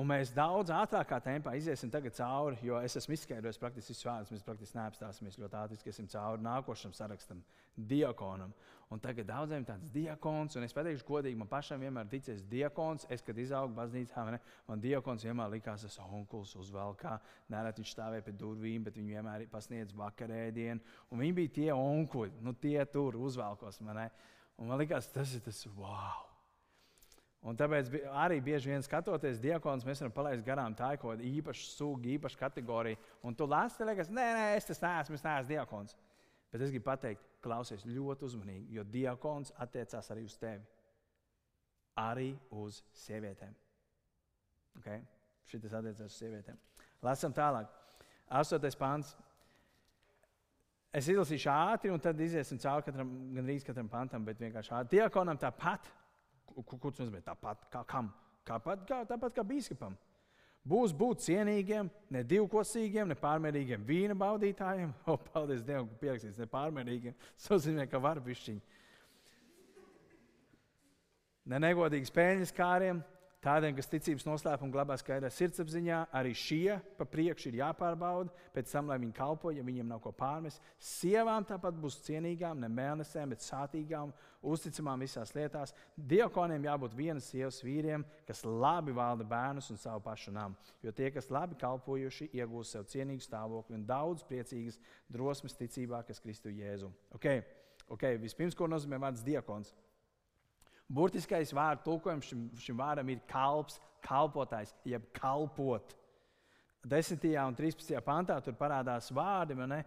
Un mēs daudz ātrākā tempā iziesim cauri, jo es esmu izskaidrojis praktiski visus vārdus. Mēs praktiski neapstāsimies ļoti ātri, iesim cauri nākošam sarakstam, diakonam. Un tagad daudziem tāds diakons, un es pateikšu, godīgi, man pašam vienmēr ticies diakons. Es, kad izaugu baznīcā, ne, man diakons vienmēr likās, tas onkulis uzvelkā. Nereti viņš stāvēja pie durvīm, bet viņi vienmēr pasniedz vakarēdienu. Un viņi bija tie onkuļi, nu tie tur uzvelkos. Man, un man likās, tas ir tas wow! Un tāpēc arī bieži vien skatoties diakonus, mēs varam palaist garām tā kāda īpaša suga, īpaša kategorija. Un tu lasi, liekas, nē, nē, es tas neesmu, es neesmu diakons. Bet es gribu pateikt, klausies ļoti uzmanīgi, jo diakons attiecās arī uz tevi. Arī uz sievietēm. Okay? Šis attiecās uz sievietēm. Lasām tālāk. Astotais pāns. Es izlasīšu ātri, un tad iesim cauri katram, gandrīz katram pantam, bet vienkārši ātri. Diakonam tāpat Ko tas nozīmē? Tāpat kā kam? Kāpat, kā, tāpat kā biskupam. Būs būt cienīgiem, ne divkosīgiem, ne pārmērīgiem vīna baudītājiem. O, paldies Dievam, ka pierakstīts ne pārmērīgiem. Tas nozīmē, ka var bišķiņi. Ne negodīgi spēļņas kāriem, Tādiem, kas ticības noslēpumu glabā skaidrā sirdsapziņā, arī šie pa priekšu ir jāpārbauda, pēc tam, lai viņi kalpo, ja viņiem nav ko pārmest. Sievām tāpat būs cienīgām, ne mēnesēm, bet sātīgām, uzticamām visās lietās. Diekoniem jābūt vienas sievas vīriem, kas labi valda bērnus un savu pašu namu. Jo tie, kas labi kalpojuši, iegūs sev cienīgu stāvokli un daudz priecīgas drosmes ticībā, kas Kristu Jēzu. Okay. Okay. Vispirms, ko nozīmē vārds diakons? Burtiskais vārdu tulkojums šim, šim vārdam ir kalps, kalpotājs, jeb kalpot. 10. un 13. pantā tur parādās vārdi, ne?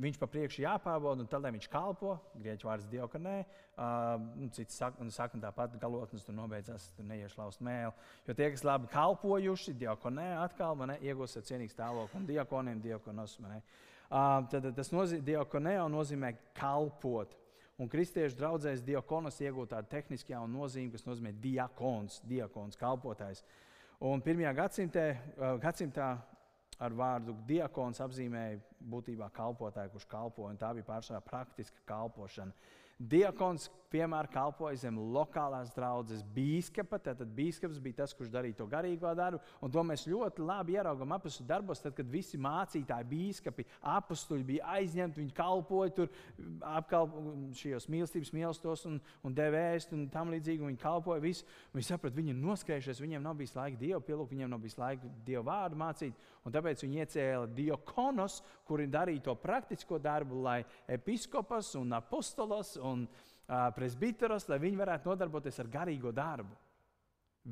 viņš pa priekšu jāpārbauda, un tad, lai viņš kalpo, grieķu vārds diokanē, uh, nu, cits saka, saka tāpat galotnes tur nobeidzās, tur neiešu laust mēlu. Jo tie, kas labi kalpojuši, diokanē atkal, ne, iegūst cienīgu stāvokli, un diokoniem diokonos. Uh, tad tas nozīmē, diokanē nozīmē kalpot. Un kristiešu draudzēs diakonas iegūta tāda tehniskā nozīme, kas nozīmē diakons, diakons, kalpotājs. Un pirmajā gadsimtē, gadsimtā ar vārdu diakons apzīmēja būtībā kalpotāju, kurš kalpo, un tā bija pārsvarā praktiska kalpošana. Diakons vienmēr kalpoja zem lokālās draudzes biskupa. Tad biskups bija tas, kurš darīja to garīgo darbu. Un to mēs ļoti labi ieraugām apakšu darbos, tad, kad visi mācītāji, biskupi, apstuļi bija aizņemti. Viņi kalpoja tur šajos mīlestības mīlestos un, un devēst un tam līdzīgi. Viņi kalpoja visu. Viņi saprata, viņi ir noskrējušies, viņiem nav bijis laika dievu pielūgt, viņiem nav bijis laika dievu vārdu mācīt. Un tāpēc viņi iecēla diakonos, kuri darīja to praktisko darbu, lai episkopas un apostolos un uh, presbiteros, lai viņi varētu nodarboties ar garīgo darbu.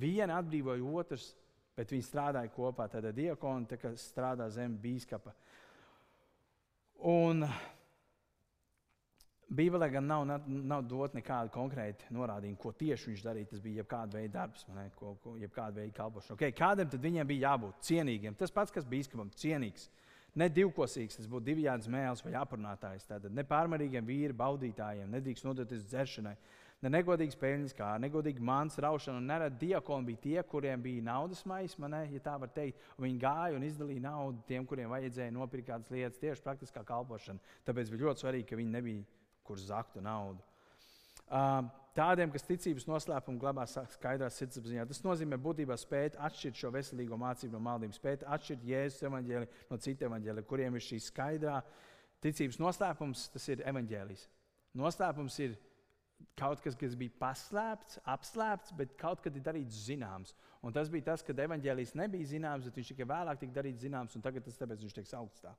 Viena atbrīvoja otrs, bet viņi strādāja kopā. Tad diakoni strādā zem biskupa. Un Bībelē gan nav, nav dot nekāda konkrēta norādījuma, ko tieši viņš darīja. Tas bija jebkāda veida darbs, ne, ko, ko, jebkāda veida kalpošana. Okay, kādam tad viņiem bija jābūt cienīgiem? Tas pats, kas biskupam, cienīgs. Ne divkosīgs, tas būtu divjāds mēls vai aprunātājs. Tātad nepārmērīgiem vīri baudītājiem nedrīkst nodoties dzeršanai. Ne negodīgs peļņas, kā negodīgi mans raušana. Nerad diakoni bija tie, kuriem bija naudas maisma, ne, ja tā var teikt. Viņi gāja un izdalīja naudu tiem, kuriem vajadzēja nopirkt kādas lietas, tieši praktiskā kalpošana. Tāpēc bija ļoti svarīgi, ka viņi nebija, kur zaktu naudu. Uh, Tādiem, kas ticības noslēpumu glabā skaidrā sirdsapziņā, tas nozīmē būtībā spēt atšķirt šo veselīgo mācību no maldības, spēt atšķirt Jēzus evaņģēli no citiem evaņģēliem, kuriem ir šī skaidrā ticības noslēpums, tas ir evaņģēlijs. Noslēpums ir kaut kas, kas bija paslēpts, apslēpts, bet kaut kad ir darīts zināms. Un tas bija tas, kad evaņģēlijs nebija zināms, bet viņš tikai vēlāk tika darīts zināms, un tagad tas tāpēc viņš tiek saukts tā.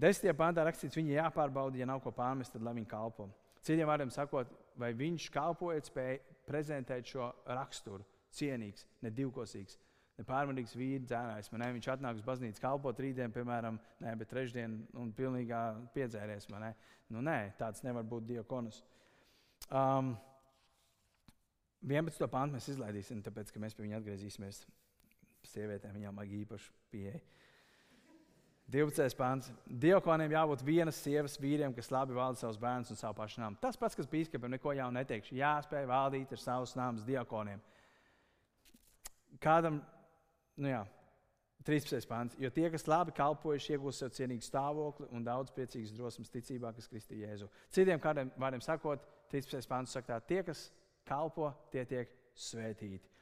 Desmitajā pāntā rakstīts, viņi jāpārbauda, ja nav ko pārmest, tad lai viņi kalpo. Citiem vārdiem sakot, vai viņš kalpojot spēja prezentēt šo raksturu, cienīgs, ne divkosīgs. Ne pārmērīgs vīrs, dzērājs. Ne? Viņš atnāk uz baznīcu, kalpot rītdien, piemēram, ne, bet trešdien un pilnīgā piedzēries. Ne? Nu, nē, tāds nevar būt diakonus. Um, 11. pāntu mēs izlaidīsim, tāpēc, ka mēs pie viņa atgriezīsimies. Sievietēm viņām vajag īpašu pieeju. 12. pāns. Diokoniem jābūt vienas sievas vīriem, kas labi valda savus bērnus un savu pašu namu. Tas pats, kas biskupam, neko jau neteikšu. Jāspēj valdīt ar savus namus diokoniem. Kādam, nu jā, 13. pāns. Jo tie, kas labi kalpojuši, iegūst sev cienīgu stāvokli un daudz priecīgas drosmes ticībā, kas Kristī Jēzu. Citiem kādiem vārdiem sakot, 13. pāns saka tā, tie, kas kalpo, tie tiek svētīti.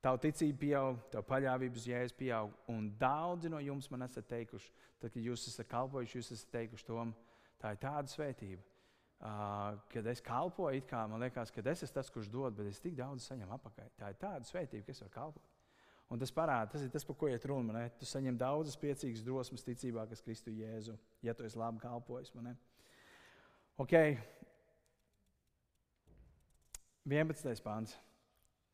Tava ticība pieaug, tava paļāvība uz jēzus pieaug. Un daudzi no jums man esat teikuši, tad, kad jūs esat kalpojuši, jūs esat teikuši to, tā ir tāda svētība. Uh, kad es kalpoju, kā, man liekas, ka es esmu tas, kurš dod, bet es tik daudz saņemu apakaļ. Tā ir tāda svētība, kas var kalpot. Un tas parāda, tas ir tas, par ko iet runa. Ne? Tu saņem daudzas priecīgas drosmes ticībā, kas Kristu Jēzu, ja tu esi labi kalpojis. Ok, 11. pāns.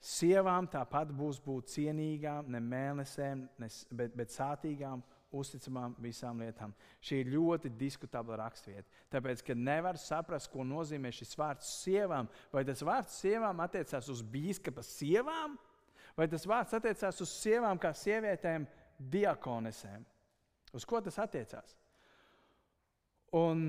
Sievām tāpat būs būt cienīgām, ne mēnesēm, ne, bet, bet sātīgām, uzticamām visām lietām. Šī ir ļoti diskutabla raksturvieta. Tāpēc, ka nevar saprast, ko nozīmē šis vārds sievām. Vai tas vārds sievām attiecās uz biskupa sievām, vai tas vārds attiecās uz sievām kā sievietēm, diakonesēm? Uz ko tas attiecās? Un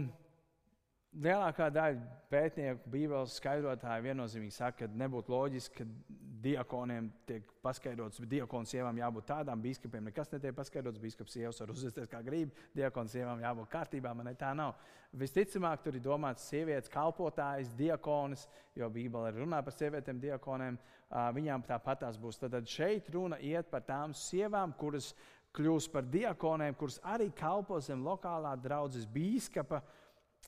lielākā daļa pētnieku, Bībeles skaidrotāji viennozīmīgi saka, ka nebūtu loģiski, ka diakoniem tiek paskaidrots, ka diakonu sievām jābūt tādām, biskupiem nekas netiek paskaidrots. Biskups sievas var uzvesties kā grib, diakonu sievām jābūt kārtībā, man tā nav. Visticamāk, tur ir domāts sievietes kalpotājs, diakonis, jo Bībele runā par sievietēm, diakoniem. Viņām tāpat tās būs. Tad šeit runa iet par tām sievām, kuras kļūs par diakoniem, kuras arī kalpo zem lokālā draudzes biskupa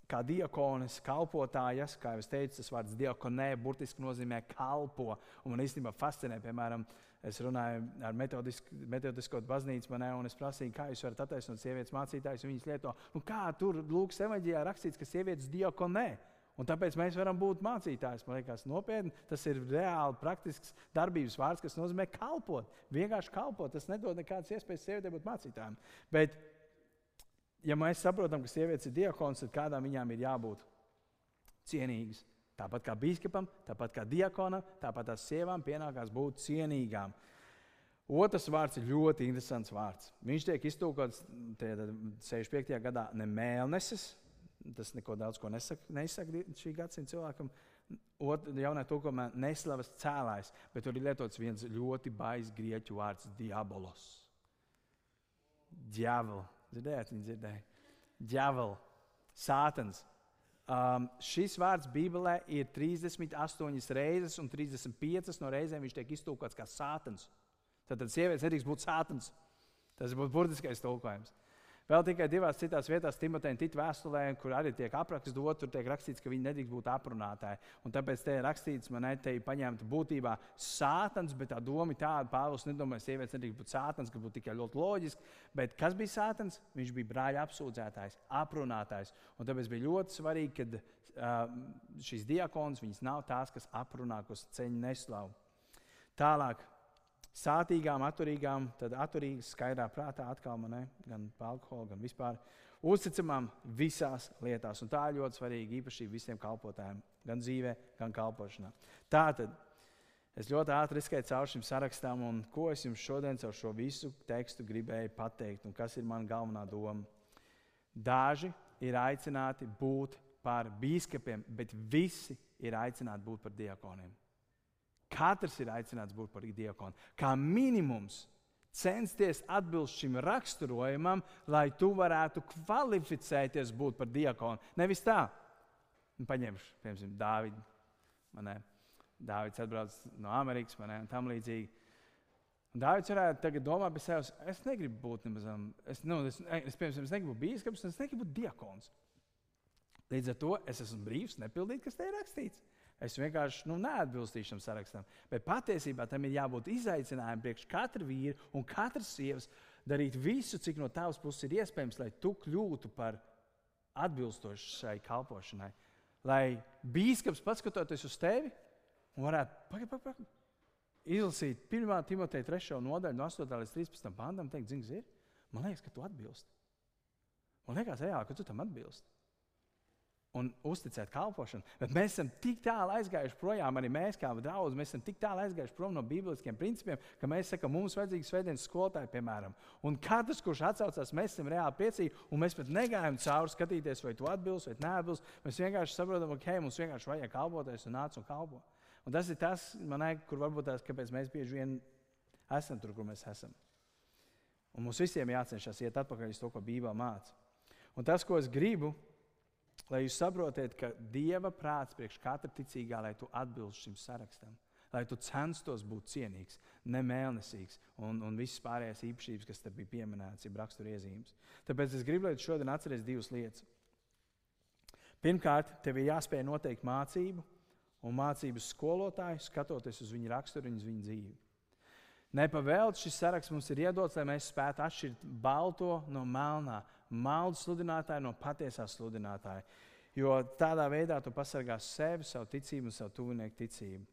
kā diakonis, kalpotājas, kā jau teicu, tas vārds diakonē burtiski nozīmē kalpo. Un man īstenībā fascinē, piemēram, es runāju ar metodisko baznīcu, manē, un es prasīju, kā jūs varat attaisnot sievietes mācītājus, un viņas lieto, nu, kā tur Lūkas evaņģijā rakstīts, ka sievietes diakonē. Un tāpēc mēs varam būt mācītājs. Man liekas, nopietni tas ir reāli praktisks darbības vārds, kas nozīmē kalpot. Vienkārši kalpot. Tas nedod nekādas iespējas sievietēm būt mācītājiem. Bet ja mēs saprotam, ka sievietes ir diakons, tad kādām viņām ir jābūt cienīgas. Tāpat kā biskupam, tāpat kā diakonam, tāpat tās sievām pienākās būt cienīgām. Otrs vārds ir ļoti interesants vārds. Viņš tiek iztūkots 65. gadā ne mēnesis, tas neko daudz ko nesaka, nesaka šī gadsimta cilvēkam. Otra jaunā tulkojumā neslavas cēlājs, bet tur ir lietots viens ļoti baisa grieķu vārds - diabolos. Džavl. Dzirdējāt, viņi dzirdēja. Džavl, sātans. Um, šis vārds Bībelē ir 38 reizes, un 35 no reizēm viņš tiek iztulkots kā sātans. Tad, tad sievietes nedrīkst būt sātans. Tas būtu burtiskais tulkojums. Vēl tikai divās citās vietās, Timotejam, Tita vēstulē, kur arī tiek apraksts dot, tur tiek rakstīts, ka viņi nedrīkst būt aprunātāji. Un tāpēc te ir rakstīts, man te ir paņemta būtībā sātans, bet tā doma ir tāda, Pāvils nedomāja, ka sievietes nedrīkst būt sātans, ka būtu tikai ļoti loģiski. Bet kas bija sātans? Viņš bija brāļa apsūdzētājs, aprunātājs. Un tāpēc bija ļoti svarīgi, ka uh, šīs diakons nav tās, kas aprunā, kas ceļu neslavu. Tālāk, sātīgām, atturīgām, tad atturīgas, skaidrā prātā atkal man ne, gan par alkoholu, gan vispār. Uzticamām visās lietās. Un tā ir ļoti svarīga īpašība visiem kalpotājiem, gan dzīvē, gan kalpošanā. Tā tad es ļoti ātri izskaitu cauri šim sarakstam, un ko es jums šodien caur šo visu tekstu gribēju pateikt, un kas ir mana galvenā doma. Daži ir aicināti būt par biskupiem, bet visi ir aicināti būt par diakoniem. Katrs ir aicināts būt par diakonu. Kā minimums censties atbilst šim raksturojumam, lai tu varētu kvalificēties būt par diakonu. Nevis tā, nu, paņemšu, piemēram, Dāvidu. Dāvids atbrauc no Amerikas, man ir tam līdzīgi. Un Dārvids varētu tagad domāt par sevi, es negribu būt nemaz, es, nu, es, es, piemēram, es negribu būt bīskaps, es negribu būt diakons. Līdz ar to es esmu brīvs nepildīt, kas te ir rakstīts. Es vienkārši nu, neatbilstīšu tam sarakstam. Bet patiesībā tam ir jābūt izaicinājumam priekš katra vīra un katras sievas darīt visu, cik no tavas puses ir iespējams, lai tu kļūtu par atbilstošu šai kalpošanai. Lai bīskaps paskatoties uz tevi varētu pagaid, pagaid, pagaid, izlasīt 1. Timoteja 3. nodaļu, no 8. līdz 13. pantam, teikt, zini, man liekas, ka tu atbilsti. Man liekas, reāli, ka tu tam atbilsti un uzticēt kalpošanu. Bet mēs esam tik tālu aizgājuši projām, arī mēs, kā draugi, mēs esam tik tālu aizgājuši prom no bībliskiem principiem, ka mēs sakām, mums vajadzīgi svētdienas skolotāji, piemēram. Un katrs, kurš atsaucās, mēs esam reāli priecīgi, un mēs pat negājam cauri skatīties, vai tu atbilst vai neatbilst. Mēs vienkārši saprotam, ka okay, mums vienkārši vajag kalpoties un nāc un kalpo. Un tas ir tas, manai, kur varbūt tās, kāpēc mēs bieži vien esam tur, kur mēs esam. Un mums visiem jācenšas iet atpakaļ uz to, ko Bībelē māca. Un tas, ko es gribu, lai jūs saprotat, ka Dieva prāts priekš katra ticīgā, lai tu atbilst šim sarakstam, lai tu censtos būt cienīgs, nemēlnesīgs un, un visas pārējās īpašības, kas te bija pieminētas, ir raksturiezīmes. Tāpēc es gribu, lai tu šodien atceries divas lietas. Pirmkārt, tev ir jāspēj noteikt mācību un mācības skolotāju, skatoties uz viņa raksturu un viņa dzīvi. Nepavēlts šis saraksts mums ir iedots, lai mēs spētu atšķirt balto no melnā, maldu sludinātāju no patiesā sludinātāja. Jo tādā veidā tu pasargās sevi, savu ticību un savu tuvinieku ticību.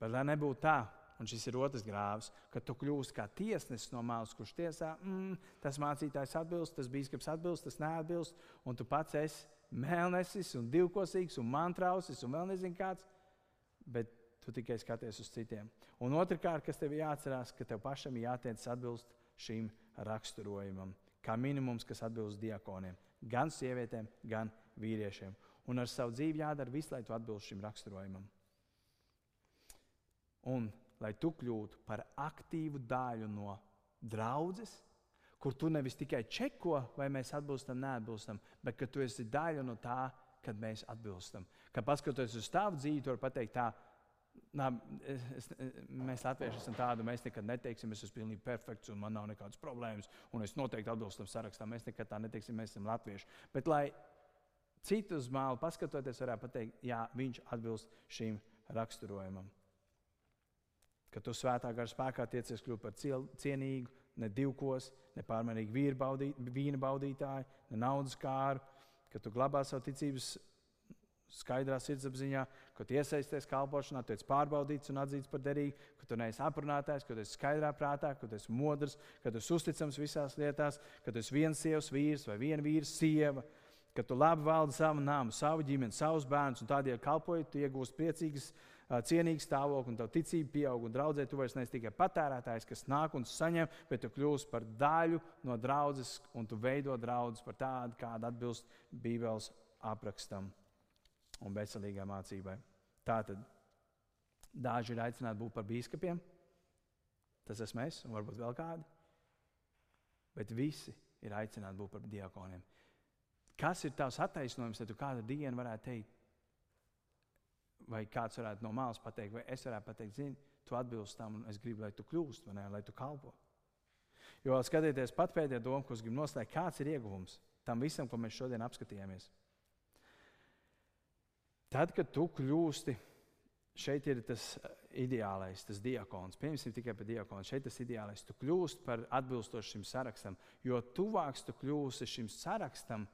Bet lai nebūtu tā, un šis ir otrs grāvs, ka tu kļūsi kā tiesnesis no malas, kurš tiesā, mm, tas mācītājs atbilst, tas biskups atbilst, tas neatbilst, un tu pats esi mēlnesis un divkosīgs un mantrausis un vēl nezinu kāds. Bet tu tikai skaties uz citiem. Un otrkārt, kas tev jāatcerās, ka tev pašam jātiec atbilst šim raksturojumam. Kā minimums, kas atbilst diakoniem, gan sievietēm, gan vīriešiem. Un ar savu dzīvi jādara viss, lai tu atbilst šim raksturojumam. Un lai tu kļūtu par aktīvu daļu no draudzes, kur tu nevis tikai čeko, vai mēs atbilstam, neatbilstam, bet ka tu esi daļa no tā, kad mēs atbilstam. Kad paskatoties uz tavu dzīvi, tu vari pateikt, tā, Nā, es, mēs latvieši esam tādi, mēs nekad neteiksim, es esmu pilnīgi perfekts un man nav nekādas problēmas, un es noteikti atbilstu tam sarakstam. Mēs nekad tā neteiksim, mēs esam latvieši. Bet, lai citu uz mālu paskatoties, varētu pateikt, jā, viņš atbilst šim raksturojumam. Ka tu svētā gara spēkā tiecies kļūt par cienīgu, ne divkos, ne pārmērīgu baudīt, vīna baudītāju, ne naudas kāru, ka tu glabā savu ticības skaidrā sirdsapziņā, ka tu iesaisties kalpošanā, tu esi pārbaudīts un atzīts par derīgu, ka tu neesi aprunātājs, ka tu esi skaidrā prātā, ka tu esi modrs, ka tu esi uzticams visās lietās, ka tu esi viens sievas vīrs vai viena vīra sieva, ka tu labi valdi savu nāmu, savu ģimeni, savus bērnus un tādēļ kalpojot, tu iegūsi priecīgas cienīgu stāvokli, un tev ticība pieaug, un draudzē tu vairs neesi tikai patērētājs, kas nāk un saņem, bet tu kļūsi par daļu no draudzes, un tu veido draugus par tādu, kāda atbilst Bībeles aprakstam un veselīgai mācībai. Tātad daži ir aicināti būt par biskupiem. Tas esmu es, un varbūt vēl kādi. Bet visi ir aicināti būt par diakoniem. Kas ir tavs attaisnojums, tad tu kādu dienu varētu teikt, vai kāds varētu no malas pateikt, vai es varētu pateikt, zini, tu atbilsti tam, un es gribu, lai tu kļūst, ne, lai tu kalpo. Jo skatieties, pat pēdējā doma, ko es gribu noslēgt, kāds ir ieguvums tam visam, ko mēs šodien apskatījāmies. Tad, kad tu kļūsti, šeit ir tas eh, ideālais, tas diakons. Pieņemsim tikai par diakonu. Šeit tas ideālais. Tu kļūsti par atbilstošu šim sarakstam. Jo tuvāks tu kļūsi šim sarakstam,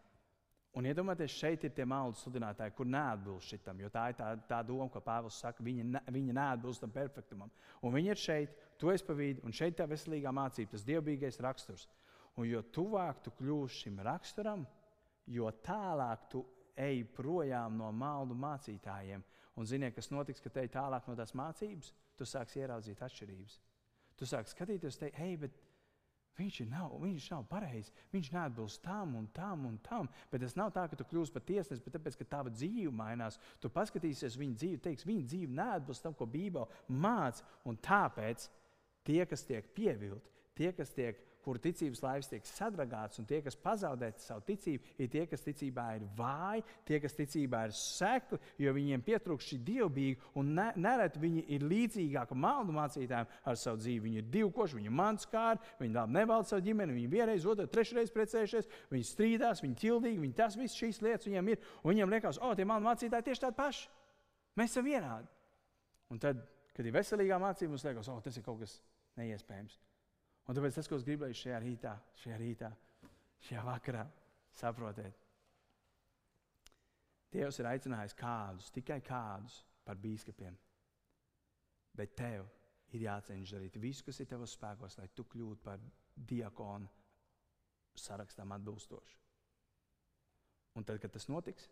un iedomājieties, šeit ir tie maldu sludinātāji, kur neatbilst šitam. Jo tā ir tā, tā doma, ko Pāvils saka, viņa, ne, viņa neatbilst tam perfektumam. Un viņi ir šeit, tu esi pa vidu, un šeit tā veselīgā mācība, tas dievbijīgais raksturs. Un jo tuvāk tu kļūsi šim raksturam, jo tālāk tu ej projām no maldu mācītājiem. Un ziniet, kas notiks, kad ej tālāk no tās mācības? Tu sāksi ieraudzīt atšķirības. Tu sāksi skatīties, te, hei, bet viņš nav, viņš nav pareizs. Viņš neatbilst tam un tam un tam. Bet tas nav tā, ka tu kļūsi par tiesnesi, bet tāpēc, ka tava dzīve mainās. Tu paskatīsies viņa dzīvi, teiks, viņa dzīve neatbilst tam, ko Bībele māca. Un tāpēc tie, kas tiek pievilti, tie, kas tiek kur ticības laivas tiek sadragāts, un tie, kas pazaudē savu ticību, ir tie, kas ticībā ir vāji, tie, kas ticībā ir sekli, jo viņiem pietrūkst šī dievbijība, un ne, nereti viņi ir līdzīgāki maldu mācītājiem ar savu dzīvi. Viņi ir divkoši, viņi ir manskāri, viņi labi nevalda savu ģimeni, viņi vienreiz, otru, trešreiz precējušies, viņi strīdās, viņi ķildīgi, viņi tas viss šīs lietas viņiem ir, un viņiem liekas, o, tie maldu mācītāji tieši tādi paši. Mēs esam vienādi. Un tad, kad ir veselīgā mācība, mums liekas, o, tas ir kaut kas neiespējams. Un tāpēc tas, ko es gribēju šajā rītā, šajā rītā, šajā vakarā, saprotiet, Dievs ir aicinājis kādus, tikai kādus par biskupiem. Bet tev ir jācenšas darīt visu, kas ir tavos spēkos, lai tu kļūtu par diakonu sarakstam atbilstošu. Un tad, kad tas notiks,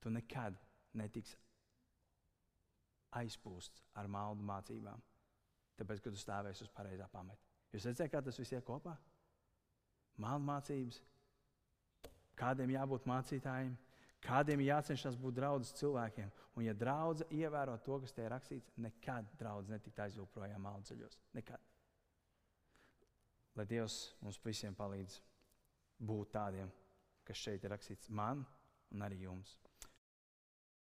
tu nekad netiksi aizpūsts ar maldu mācībām, tāpēc, ka tu stāvēsi uz pareizā pamata. Jūs redzat, kā tas viss iet kopā? Mākslinieks, kādiem jābūt mācītājiem, kādiem jācenšas būt draudzes cilvēkiem. Un, ja draudzene ievēro to, kas te ir rakstīts, nekad draudzene netikt aizvilkt projām māksliniekos. Nekad. Lai Dievs mums visiem palīdz būt tādiem, kas šeit ir rakstīts man un arī jums.